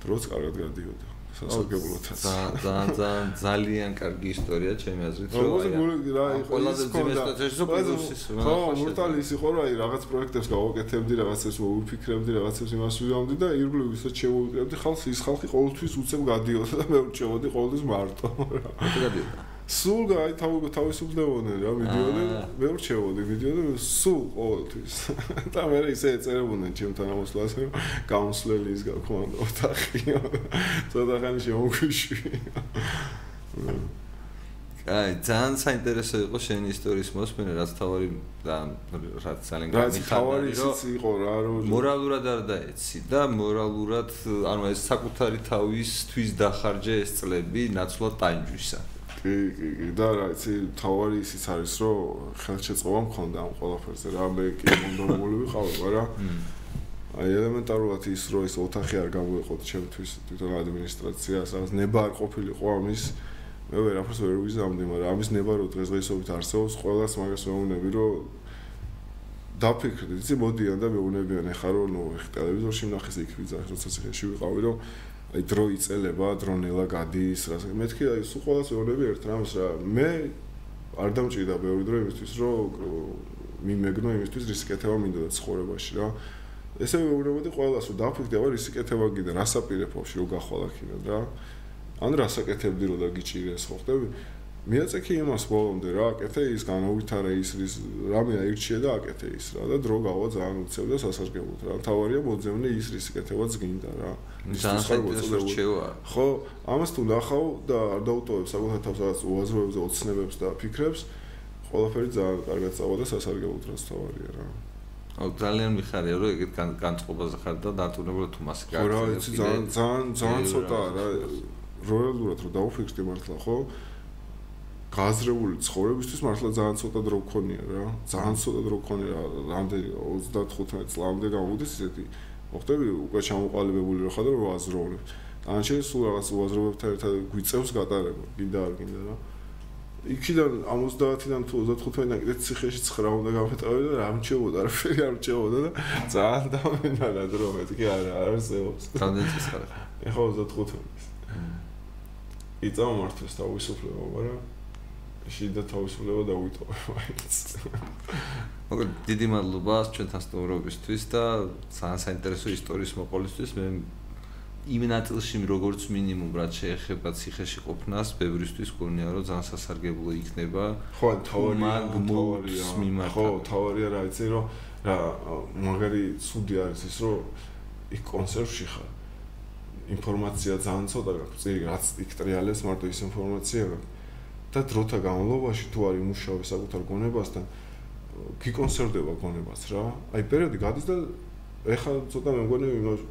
დროც კარგად გადიოდა სასარგებლოთაც. ძალიან ძალიან ძალიან კარგი ისტორია ჩემი აზრით. რომ აი რა ყველაზე ძიმესტაციაში სუპერუსის ხო მურტალი ის იყო რომ აი რაღაც პროექტებს გავაკეთებდი რაღაცებს მოვიფიქრებდი რაღაცებს იმას ვიდამდი და ირგვლივ ისაც შემოვიკრებდი ხალხს ის ხალხი ყოველთვის უცებ გადიოდა და მე ვრჩევოდი ყოველთვის მარტო. რა გადიოდა სულ გაი თავი თავისუფლებოდნენ რა მიდიოდნენ მე ვრჩევოდი მიდიოდნენ სულ ყოველთვის. და მე ისე ეწერებოდნენ ჩემთან ამოსვლას რომ გამოსვლელი ის გაქონდა ოთახი. ცოტა ხანი შემოგვიშვი აი ძალიან საინტერესო იყო შენი ისტორიის მოსმენა რაც თავარი და რაც ძალიან გამიხარდა თავარი ის იყო რა რომ მორალურად არ დაეცი და მორალურად ანუ ეს საკუთარი თავისთვის დახარჯე ეს წლები ნაცვლად ტაინჯვისა კი კი კი. და რა იცი თავარი ისიც არის რომ ხელშეწყობა მქონდა ამ ყველაფერზე. რა მე კი მონდომული ვიყავ მაგრამ აი ელემენტარულად ის რომ ეს ოთახი არ გამოიყოთ ჩემთვის თვითონ ადმინისტრაცია სადაც ნება არ ყოფილიყო ამის. მე ვერაფერს ვერ ვიზამდი მაგრამ ამის ნება რომ დღესდღეობით არსებობს ყველას მაგას მეუბნები რომ დაფიქრდი იცი მოდიან და მეუბნებიან ეხა რომ ნუ ტელევიზორში ნახეს იქ ვიძახ როცა ციხეში ვიყავი რომ აი დრო იწელება, დრონელა გადის, რა თქმა უნდა. მეთქი აი სულ ყოველას ეუბნები ერთ რამს რა. მე არ დამჭირდა ბევრი დრო იმისთვის, რომ მიმეგნო იმისთვის რისკეთება მინდოდა ცხოვრებაში რა. ესე მეუბნებოდი ყოველას, რომ დაფიქრდება რისკეთება კიდე რასაპირებობს, რომ გახვალაქინო რა. ან რასაკეთებდი რომ და გიჭირეს ხო ხდები? მიაწექი იმას ბოლომდე რა, აკეთე ის განავითარა ის რის რამე აირჩიე და აკეთე ის რა და დრო გავა ძალიან უცებ და სასარგებლოდ რა. თავარია მოძებნე ის რის კეთებაც გინდა რა. ძალიან საინტერესო რჩევა. ხო, ამას თუ ნახავ და არ დაუტოვებ საკუთარ თავს რაღაც უაზროებზე, ოცნებებს და ფიქრებს, ყველაფერი ძალიან კარგად წავა და სასარგებლოდ რაც თავარია რა. აუ ძალიან მიხარია რომ ეგეთ განწყობაზე ხარ და დარწმუნებული თუ მასე გაიგე. ხო რა, იცი ძალიან ძალიან ძალიან ცოტა რა. როელურად რომ დაუფიქრდი მართლა ხო? გაზრეული ცხოვრებისთვის მართლა ძალიან ცოტა დრო გქონია რა. ძალიან ცოტა დრო გქონია, რამდენი 35 წლამდე გამოვიდეს ისეთი. მოხდები უკვე ჩამოყალიბებული რა ხარ და ვაზროვლებ. ანჩე სულ რაღაც უაზრობებთან ერთად გვიწევს გატარება, გინდა არ გინდა რა. იქიდან 70-დან თუ 35-დან კიდე ციხეში 9 უნდა გამეტავე და რა მჭებოდა, რა ფერი არ მჭებოდა და ძალიან დამენანა დრო მეთქი არა, არ არსებობს. რამდენი წელი ხარ? ეხა 35. იწავა მართლაც თავისუფლება, მაგრამ შიდა თავისუფლება დავითოვე მაინც. მოგეთ დიდი მადლობა ჩვენთან სტუმრობისთვის და ძალიან საინტერესო ისტორიის მოყოლისთვის. მე იმ ნაწილში როგორც მინიმუმ რაც შეეხება ციხეში ყოფნას, ბევრისთვის გონია რომ ძალიან სასარგებლო იქნება. ხო, თავარია, ხო, თავარია რა იცი რომ რა მაგარი ცუდი არის ის რომ იქ კონსერვში ხარ. ინფორმაცია ძალიან ცოტა გაქვს, წირი რაც იქ ტრიალებს მარტო ის ინფორმაცია გაქვს. და დროთა განმავლობაში თუ არის მუშაობ საკუთარ გონებასთან გიკონსერვდება გონებას რა. აი პერიოდი გადის და ეხლა ცოტა მე მგონი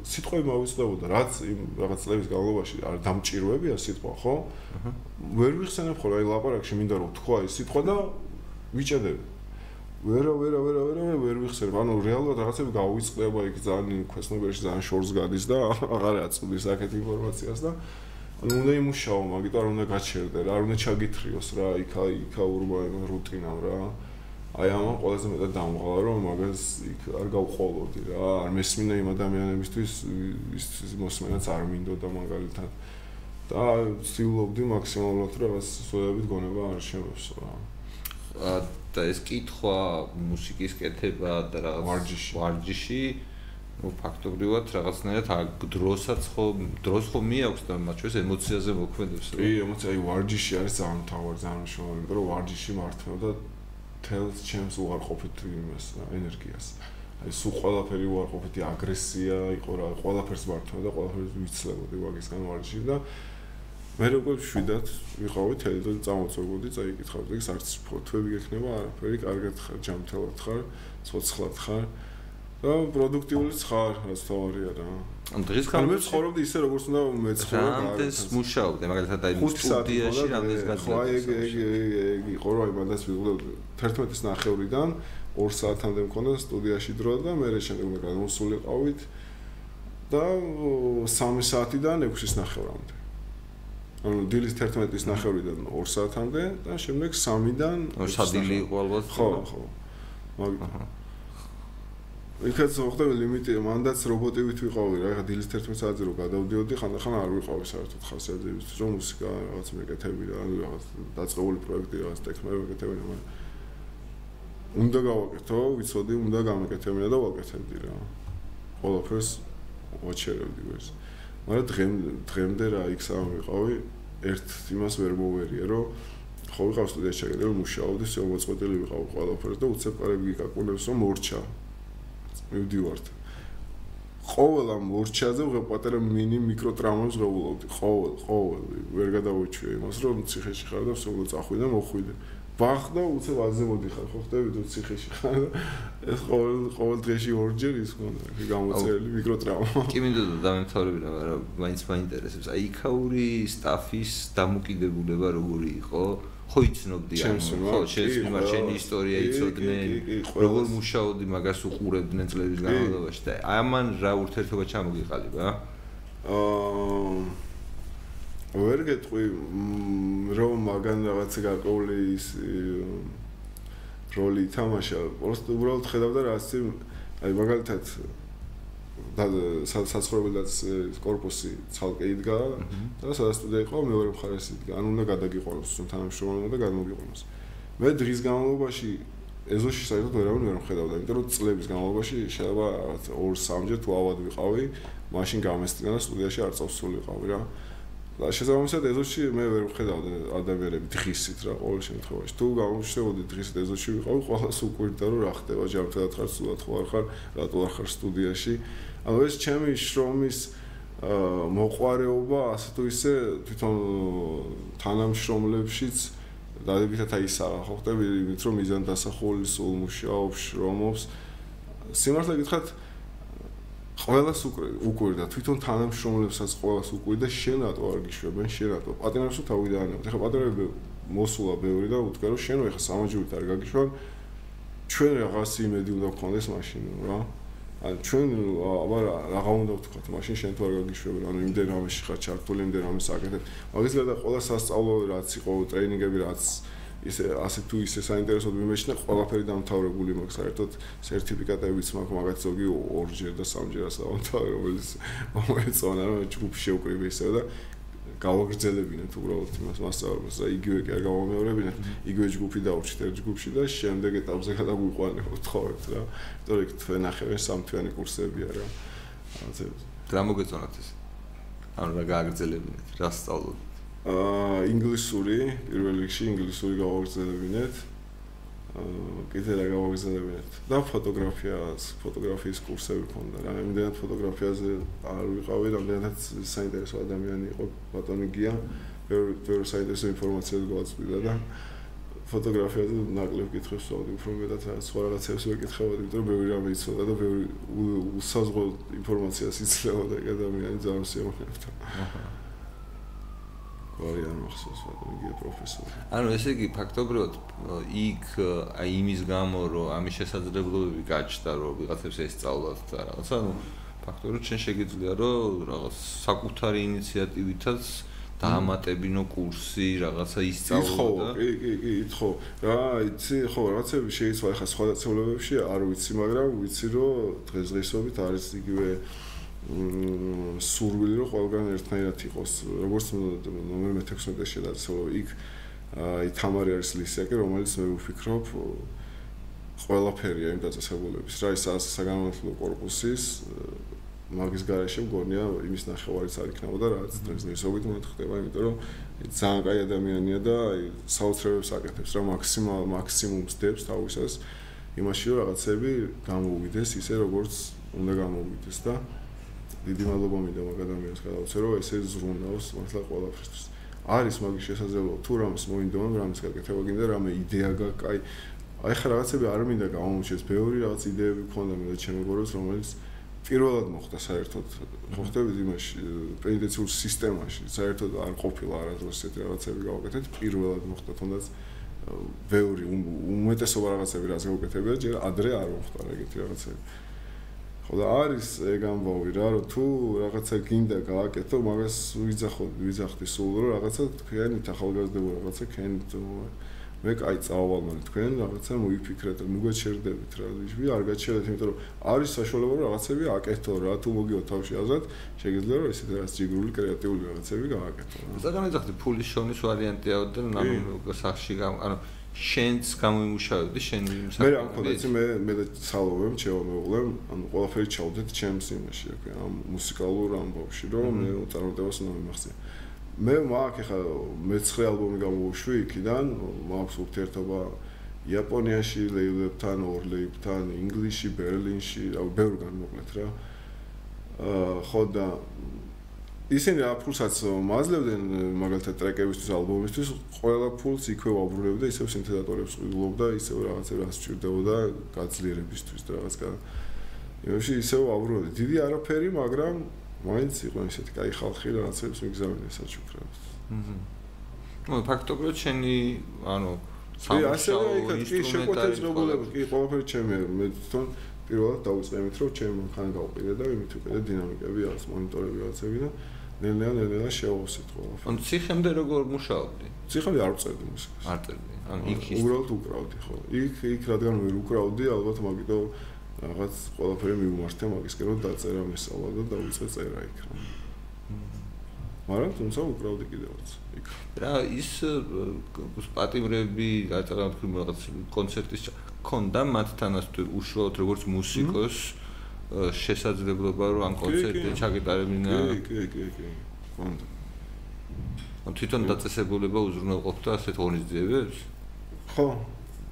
სიტყვები მოვიცდებოდა რაც იმ რაღაც წლების განმავლობაში არ დამჭიროებია სიტყვა ხო? ვერ ვიხსენებ ხოლმე აი ლაპარაკში მინდა რომ თქვა ის სიტყვა და ვიჭედები. ვერა ვერა ვერა ვერა ვერ ვიხსენებ. ანუ რეალურად რაღაცები გავიწყდება იქ ძალიან ქვესნობერში ძალიან შორს გადის და აღარ აწუდის აქეთ ინფორმაციას და ანუ უნდა იმუშაო, მაგიტო არ უნდა გაჩერდე რა, არ უნდა ჩაგითრიოს რა, იქა იქა ურბა რუტინა რა. აი ამან ყველაზე მეტად დამღალა რომ მაგას იქ არ გავყოლოდი რა, არ მესმინა იმ ადამიანებისთვის ვის მოსმენაც არ მინდოდა მაგალითად. და ვცდილობდი მაქსიმალურად რაღაც სულებით გონება არ შემოსო რა. და ეს კითხვა მუსიკის კეთება და რაღაც ვარჯიში ვარჯიში ну ფაქტობრივად რაღაცნაირად აქ დროსაც ხო დროს ხო მიაქვს და მათ შორის ემოციაზე მოქმედებს რა. კი, ემოცია აი ვარჯიში არის ძალიან მთავარი ძალიან მნიშვნელოვანი, იმიტომ რომ ვარჯიში მართლმადდა თელს ჩემს უარყოფით იმას ენერგიას. აი სულ ყველაფერი უარყოფითი აგრესია იყო რა, ყველაფერს მართლმადდა, ყველაფერს ვიცლებოდი ვაგისგან ვარჯიში და მე როგორ შვიდათ ვიყავი თელიდან წამოწოგოდი, წაიკითხავდი, ის არც ფოთვები გექნება, არაფერი, კარგად ხარ, ჯამთელად ხარ, ცოცხლად ხარ. და პროდუქტიულიც ხარ, რაც თავარია რა. ან დღის ხარ მე ცხოვრობდი ისე როგორც უნდა მეცხოვრე. რამდენს მუშაობდი, მაგალითად აი სტუდიაში რამდენს გადაგე. ხო, აი ეგ ეგ ეგ იყო რა, იმადას ვიყავდი 11-ის ნახევრიდან 2 საათამდე მქონდა სტუდიაში დრო და მე რა შემდეგ მე გამოსულიყავით და 3 საათიდან 6-ის ნახევრამდე. ანუ დილის 11-ის ნახევრიდან 2 საათამდე და შემდეგ 3-დან სადილი იყო ალბათ. ხო, ხო. მაგ იქაც ხდება ლიმიტი, მანდაც რობოტივით ვიყავი რა, ეხა დილის 11 საათზე რო გადავდიოდი, ხანდახან არ ვიყავი საერთოდ ხასიათებით, რომ მუსიკა რაღაც მეკეთები და ანუ რაღაც დაწყებული პროექტი რაღაც ტექნოლოგია მეკეთები, მაგრამ უნდა გავაკეთო, ვიცოდი, უნდა გამეკეთებინა და ვაკეთებდი რა. ყველაფერს ვაჩერებდი ეს. მაგრამ დღემდე დღემდე რა იქ სამ ვიყავი, ერთ იმას ვერ მოვერია, რომ ხო ვიყავ სტუდიაში ჩაგედელი მუშაობდი, შემოწყვეტილი ვიყავ ყველაფერს და უცებ კარები გიკაკუნებს რომ მორჩა. მივდივართ. ყოველ ამ ორჩაზე ვღებ პატარა მინი მიკრო ტრამვებს ღებულობდი. ყოველ, ყოველ ვერ გადავიჩვე იმას, რომ ციხეში ხარ და სულ წახვიდე, მოხვიდე. ბახდა უცებ აზემოდი ხარ, ხო ხტები თუ ციხეში ხარ ეს ყოველ ყოველ დღეში ორჯერ ის მქონდა, გამოწერილი მიკრო ტრამა. კი მინდა დამემთავრებინა, მაგრამ მაინც მაინტერესებს. აი იქაური სტაფის დამოკიდებულება როგორი იყო? ხო იცნობდი ამ ხო შეიძლება შენი ისტორია იცოდნენ როგორ მუშაობდი მაგას უყურებდნენ წლების განმავლობაში და ამან რა ურთიერთობა ჩამოგიყალიბა აა ვერ გეტყვი რომ მაგან რაღაცა გაკოვლი ის როლი თამაშა უბრალოდ ხედავდა რა ასე აი მაგალითად საცხოვრებელაც корпуსი ცალკე იდგა და სადაც სტუდია იყო მეორე მხარეს იდგა. ან უნდა გადაგიყვანოს თვითონ თანამშრომლობა და გადმოგიყვანოს. მე დღის განმავლობაში ეზოში საერთოდ ვერავინ ვერ მხედავდა, იმიტომ რომ წლების განმავლობაში შეიძლება რაღაც 2-3-ჯერ თუ ავად ვიყავი, მაშინ გამესტინა და სტუდიაში არ წავსულიყავი რა. და შესაბამისად ეზოში მე ვერ მხედავდა ადამიანები დღისით რა ყოველ შემთხვევაში. თუ გამოვშევოდი დღისით ეზოში ვიყავი, ყოველას უკვირდა რომ რა ხდება, ჯამთან ხარ, სულად ხო არ ხარ, რატო არ ხარ სტუდიაში. ანუ ეს ჩემი შრომის მოყვარეობა ასე თუ ისე თვითონ თანამშრომლებშიც დადებითად აისაღა ხო ხტები იმით რომ მიზან დასახული სულ მუშაობს შრომობს სიმართლე გითხრათ ყველას უკვირდა თვითონ თანამშრომლებსაც ყველას უკვირდა შენ რატო არ გიშვებენ შენ რატო? პატრონებს თავიდან ახლა პატრონები მოსულა ბევრი და უთქვა რომ შენ ეხა სამაჯურით არ გაგიშვან ჩვენ რაღაც იმედი უნდა გქონდეს მაშინ რა ან ჩვენ აბა რაღა უნდა ვთქვათ მაშინ შენ თუ არ გაგიშვები ანუ იმდენ რამეში ხარ ჩართული იმდენ რამეს აკეთებ მაგის გარდა ყველა სასწავლო რაც იყო ტრეინინგები რაც ისე ასე თუ ისე საინტერესოდ მიმეჩნდა ყველაფერი დამთავრებული მაქვს. საერთოდ სერტიფიკატებიც მაქვს მაგათ ზოგი ორჯერ და სამჯერაც დავამთავრე რომელიც მომეწონა რომ ჯგუფი შეუკრიბე ისე და გავაგრძელებინეთ უბრალოდ იმას მასწავლებას და იგივე კი არ გავამეორებინეთ იგივე ჯგუფი დაურჩით ერთ ჯგუფში და შემდეგ ეტაპზე გადაგვიყვანებთ თხოვეთ რა. იმიტომ რომ თქვენ ახევენ სამთვიანი კურსებია რა ასე. რა მოგეწონათ ეს? ანუ რა გააგრძელებინეთ რა სწავლობთ? აა ინგლისური პირველ რიგში ინგლისური გავაგრძელებინეთ კიდე რა გავაგზავნებინეთ და ფოტოგრაფიას, ფოტოგრაფიის კურსები ქონდა რა. იმდენად ფოტოგრაფიაზე არ ვიყავი, რამდენადაც საინტერესო ადამიანი იყო ბატონი გია. ბევრი ბევრი საინტერესო ინფორმაციას გავაწვიდა და ფოტოგრაფიაზე ნაკლებ კითხებს ვსვავდი, უფრო მეტად სხვა რაღაცებს ვეკითხებოდი, იმიტომ რომ ბევრი რამე იცოდა და ბევრი უსაზღვრო ინფორმაციას იცლებოდა ადამიანი ძალიან შეუმხნევდა. აჰა. ვარი არ მახსოვს რადგან პროფესორი. ანუ ესე იგი ფაქტობრივად იქ აი იმის გამო რომ ამის შესაძლებლობები გაჩნდა რომ ვიღაცებს ესწავლათ და რაღაცა ანუ ფაქტობრივად შენ შეგიძლია რომ რაღაც საკუთარი ინიციატივითაც დაამატებინო კურსი რაღაცა ისწავლო და კი კი კი ითხო რა იცი ხო რაღაცები შეიძლება ხა სხვა დაწესებულებებში არ ვიცი მაგრამ ვიცი რომ დღესდღეობით არის იგივე სურვილი რომ ყველგან ერთნაირად იყოს. როგორც ნომერ 16-ში შედარწმულო იქ აი თამარი არის ლისიაკი რომელიც მე ვფიქრობ ყველაფერია იმ დაწესებულების რა. ის საგანმანათლებლო კორპუსის მაგის garaშე მგონია იმის ნახევარიც არ იქნებოდა რაც დღესდღეობით მოხდება იმიტომ რომ ძალიან კაი ადამიანია და აი საოცრებებს აკეთებს რა. მაქსიმალ მაქსიმუმს დებს თავისას იმაში რომ რაღაცები გამოუვიდეს ისე როგორც უნდა გამოუვიდეს და დიდი მადლობა მინდა მაგ ადამიანს გადავცე რომ ესე ზრუნავს მართლა ყველაფერთვის არის მაგის შესაძლებლობა თუ რამეს მოინდომა რამეს გაკეთება გინდა რამე იდეა გაკაი აი ხა რაღაცები არ მინდა გამომჩეს ბევრი რაღაც იდეები მქონდა მე და ჩემი გოროს რომელიც პირველად მოხდა საერთოდ. მოხდებით იმაში პენიტენციურ სისტემაში. საერთოდ არ ყოფილა არასდროს ესეთი რაღაცები გავაკეთეთ. პირველად მოხდა თუნდაც ბევრი უმეტესობა რაღაცები რაც გავაკეთებია ჯერ ადრე არ მოხდა რაღაცები ხო და არის ეგ ამბავი რა რომ თუ რაღაცა გინდა გააკეთო მაგას ვიძახოთ ვიძახდი სულ რომ რაღაცა თქვენი ახალგაზრდებო რაღაცა ქენით მე კაი წავალმანი თქვენ რაღაცა მოიფიქრეთ ნუ გაჩერდებით რა ვიშვი არ გაჩერდეთ იმიტომ რომ არის საშუალება რომ რაღაცები აკეთო რა თუ მოგიო თავში აზრად შეგიძლია რომ ესეთ რაღაც ჯიგრული კრეატიული რაღაცები გააკეთო ზოგადად მეძახდი ფულის შოვნის ვარიანტია და ანუ სახში ანუ შენს გამოიმუშავებდი შენ მე რა მქონდა იცი მე მე და ცალობებ ჩემო ანუ ყველაფერი ჩავდეთ ჩემს იმაში რა ქვია ამ მუსიკალურ ამბავში რომ მე წარმოტებას უნდა მიმახცე მე მაქვს ხა მე-9 ალბომი გამოვშვი იქიდან მაქვს ურთიერთობა იაპონიაში ლეიბლებთან, ორ ლეიბლებთან, ინგლისში, ბერლინში, აუ ბევრგან მოკლედ რა. აა ხო და ისინი რა ფულსაც მაძლევდნენ მაგალითად ტრეკებისთვის, ალბომისთვის, ყველა ფულს იქვე ვაბრუნებდა, ისევ სინთეზატორებს ყიდულობდა, ისევ რაღაცა რას ჭირდებოდა გაძლიერებისთვის და რაღაც კა იმაში ისევ ვაბრუნებდი. დიდი არაფერი, მაგრამ მაინც იყო ისეთი კაი ხალხი, რაღაცებს მიგზავნე საჩუქრებს. აჰა. ну ფაქტობრივად შენი ანუ სამუშაო ინსტრუმენტები კი ყველაფერი ჩემი მე თვითონ პირველად დავიწყე იმით რომ ჩემი მანქანა გავყიდე და იმით ვიყიდე დინამიკები, რაღაც მონიტორები, რაღაცები და ნელ-ნელა ნელ-ნელა შევავსეთ ყველაფერს. ანუ ციხემდე როგორ მუშაობდი? ციხემდე არ წერდი მუსიკას. არ წერდი. ანუ იქ ის უბრალოდ უკრავდი, ხო. იქ იქ რადგან ვერ უკრავდი, ალბათ მაგიტო რაღაც ყველაფერი მიუმართე მაგისკენ რომ დაწერა მისალა და დავიწყე წერა იქ. მაგრამ თუმცა უკრავდი კიდევაც. იქ. რა ის პატიმრები თქვი რაღაც კონცერტის კონდა მათთანაც თუ უშუალოდ როგორც მუსიკოს შესაძლებლობა რომ ამ კონცერტზე ჩაგიტარებინა კი. კი კი კი კონდა ან თვითონ დაწესებულება უზრუნველყოფდა ასეთ ღონისძიებებს? ხო.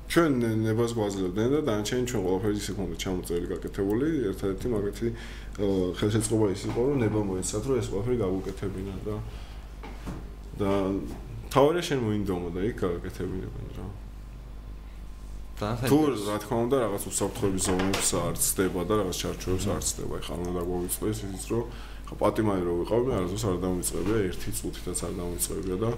ჩვენ ნებას გვაძლევდნენ და დანარჩენი ჩვენ ყველაფერი ისე ქონდა ჩამოწერილი გაკეთებული. ერთადერთი მაგათი ხელშეწყობა ის იყო რომ ნება მოეცათ რომ ეს ყველაფერი გავუკეთებინა და და თავარია შენ მოინდომოდა იქ გაკეთებინებენ რა თუ რა თქმა უნდა რაღაც უსაფრთხოების ზონებს არ ცდება და რაღაც ჩარჩოებს არ ცდება. ეხლა უნდა დაგვიწყდეს ისიც რომ ხა პატიმარი რო ვიყავი, არასდროს არ დამიწყებია ერთი წუთითაც არ დამიწყებია და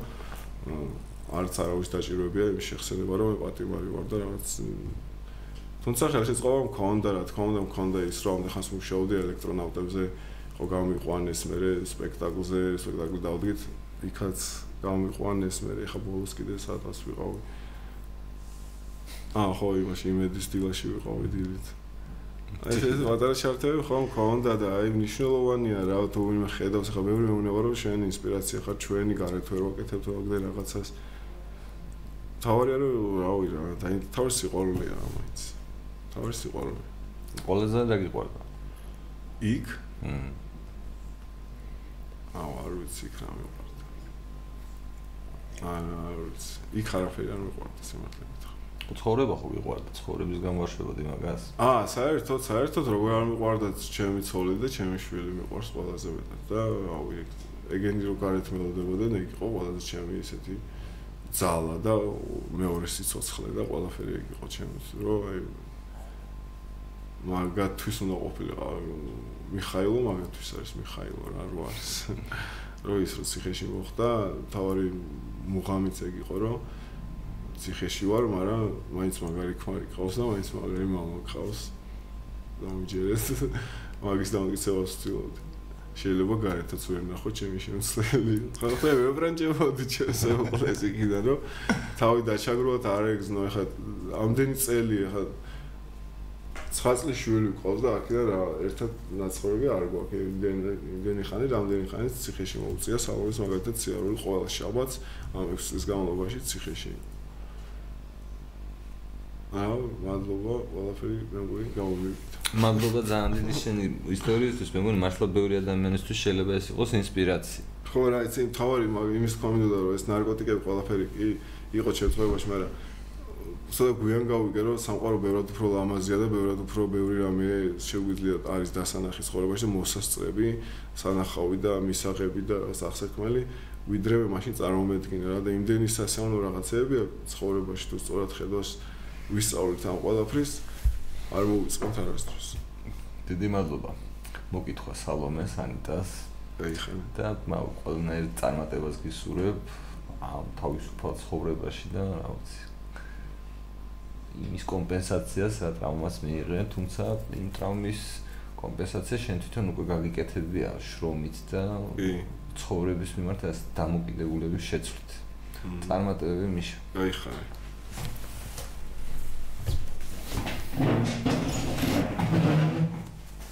არც არავის დაჭიროებია იმის შეხსენება რომ პატიმარი ვარ და რაღაც თუმცა ხელშეწყობა მქონდა რა თქმა უნდა მქონდა ის რომ ამდენ მუშაობდი ელექტრონავტებზე ხო გამიყვანეს მე სპექტაკლზე სპექტაკლი დავდგით იქაც გამიყვანეს მე ხა ბოლოს კიდე საათას ვიყავი აა ხო იმაში იმედის დილაში ვიყავი დილით ეს ეს მოდარ შარტები ხომ მქონდა და აი მნიშვნელოვანია რა თუ ვინმე ხედავს ხა ბევრი მეუბნება რომ შენი ინსპირაცია ხარ ჩვენი გარეთ ვერ ვაკეთებ თუ აგდე რაღაცას. თავარია რომ რავი რა და თავის სიყვარულია რა მაინც. თავის სიყვარული ყველაზე რა გიყვარდა იქ? მ აუ არ ვიცი იქ რა მიყვარდა აა არ ვიცი. იქ არაფერი არ მიყვარდა სიმართლე ცხოვრება ხო გიყვარდა ცხოვრების გამორშვებოდი მაგას აა საერთოდ საერთოდ როგორ არ მიყვარდა ჩემი ცოლი და ჩემი შვილი მიყვარს ყველაზე მეტად და აუ ეგენი რო გარეთ მელოდებოდა და იქ იყო ყველაზე ჩემი ესეთი ძალა და მეორე სიცოცხლე და ყველაფერი ეგ იყო ჩემთვის რომ აი მაგათვის უნდა ყოფილიყო მიხაილო მაგათვის არის მიხაილო რა რო არის. რო ის რო ციხეში მოხდა თავარი მუღამიც ეგ იყო რომ ციხეში ვარ, მაგრამ მაინც მაგარი ქმარი ყავს და მაინც მაგარი მამა ყავს. დამიჯერეს. მაგის დამოკიდებულებას ვცდილობდი. შეიძლება გარეთაც ვერ ნახო ჩემი შემოსლები. ხალხი მე ბრანჯებოდი ჩემს იქიდან, რომ თავი დაჩაგროთ არ ეგზნო, ეხლა ამდენი წელი ეხლა ცხა წლის შვილი ყავს და აქედან რა ერთად ნაცხოვრები არ გვაქვს. იმდენი ხანი, რამდენი ხანი ციხეში მოუწია, საურის მაგალითად ციარული ყოველ შაბათს ამ 6 წლის განმავლობაში ციხეში. აა მადლობა ყველაფერი მეგონი გამომივიდა. მადლობა ძალიან დიდი შენი ისტორიისთვის. მეგონი მართლა ბევრი ადამიანისთვის შეიძლება ეს იყოს ინსპირაცია. ხო რა იცი თავარი იმის კომენტოდა რომ ეს ნარკოტიკები ყველაფერი კი იყო შეწყვებაში მაგრამ სულ გვიან გავიგე რომ სამყარო ბევრად უფრო ლამაზია და ბევრად უფრო ბევრი რამე შეგვიძლია არის დასანახი ცხოვრებაში და მოსასწრები სანახავი და მისაღები და სახსექმელი ვიდრე მაშინ წარმომედგინე რა და იმდენი სასიამოვნო რაღაცეებია ცხოვრებაში თუ სწორად ხედავს ვისწავლით ამ ყველაფრის არ მოვიწყოთ არასდროს. დიდი მადლობა. მოგითხა სალომე სანიტას. აიხენ და მაგ ყველანაირ წარმატებას გისურვებ ამ თავისუფალ ცხოვრებაში და რა ვიცი. იმის კომპენსაციას რა ტრაუმას მიიღე, თუმცა იმ ტრაუმის კომპენსაცია შენ თვითონ უკვე გაგიკეთებია შრომით და ცხოვრების მიმართ ეს დამოკიდებულების შეცვლით. წარმატებები მიშა. აიხარე. Thank you.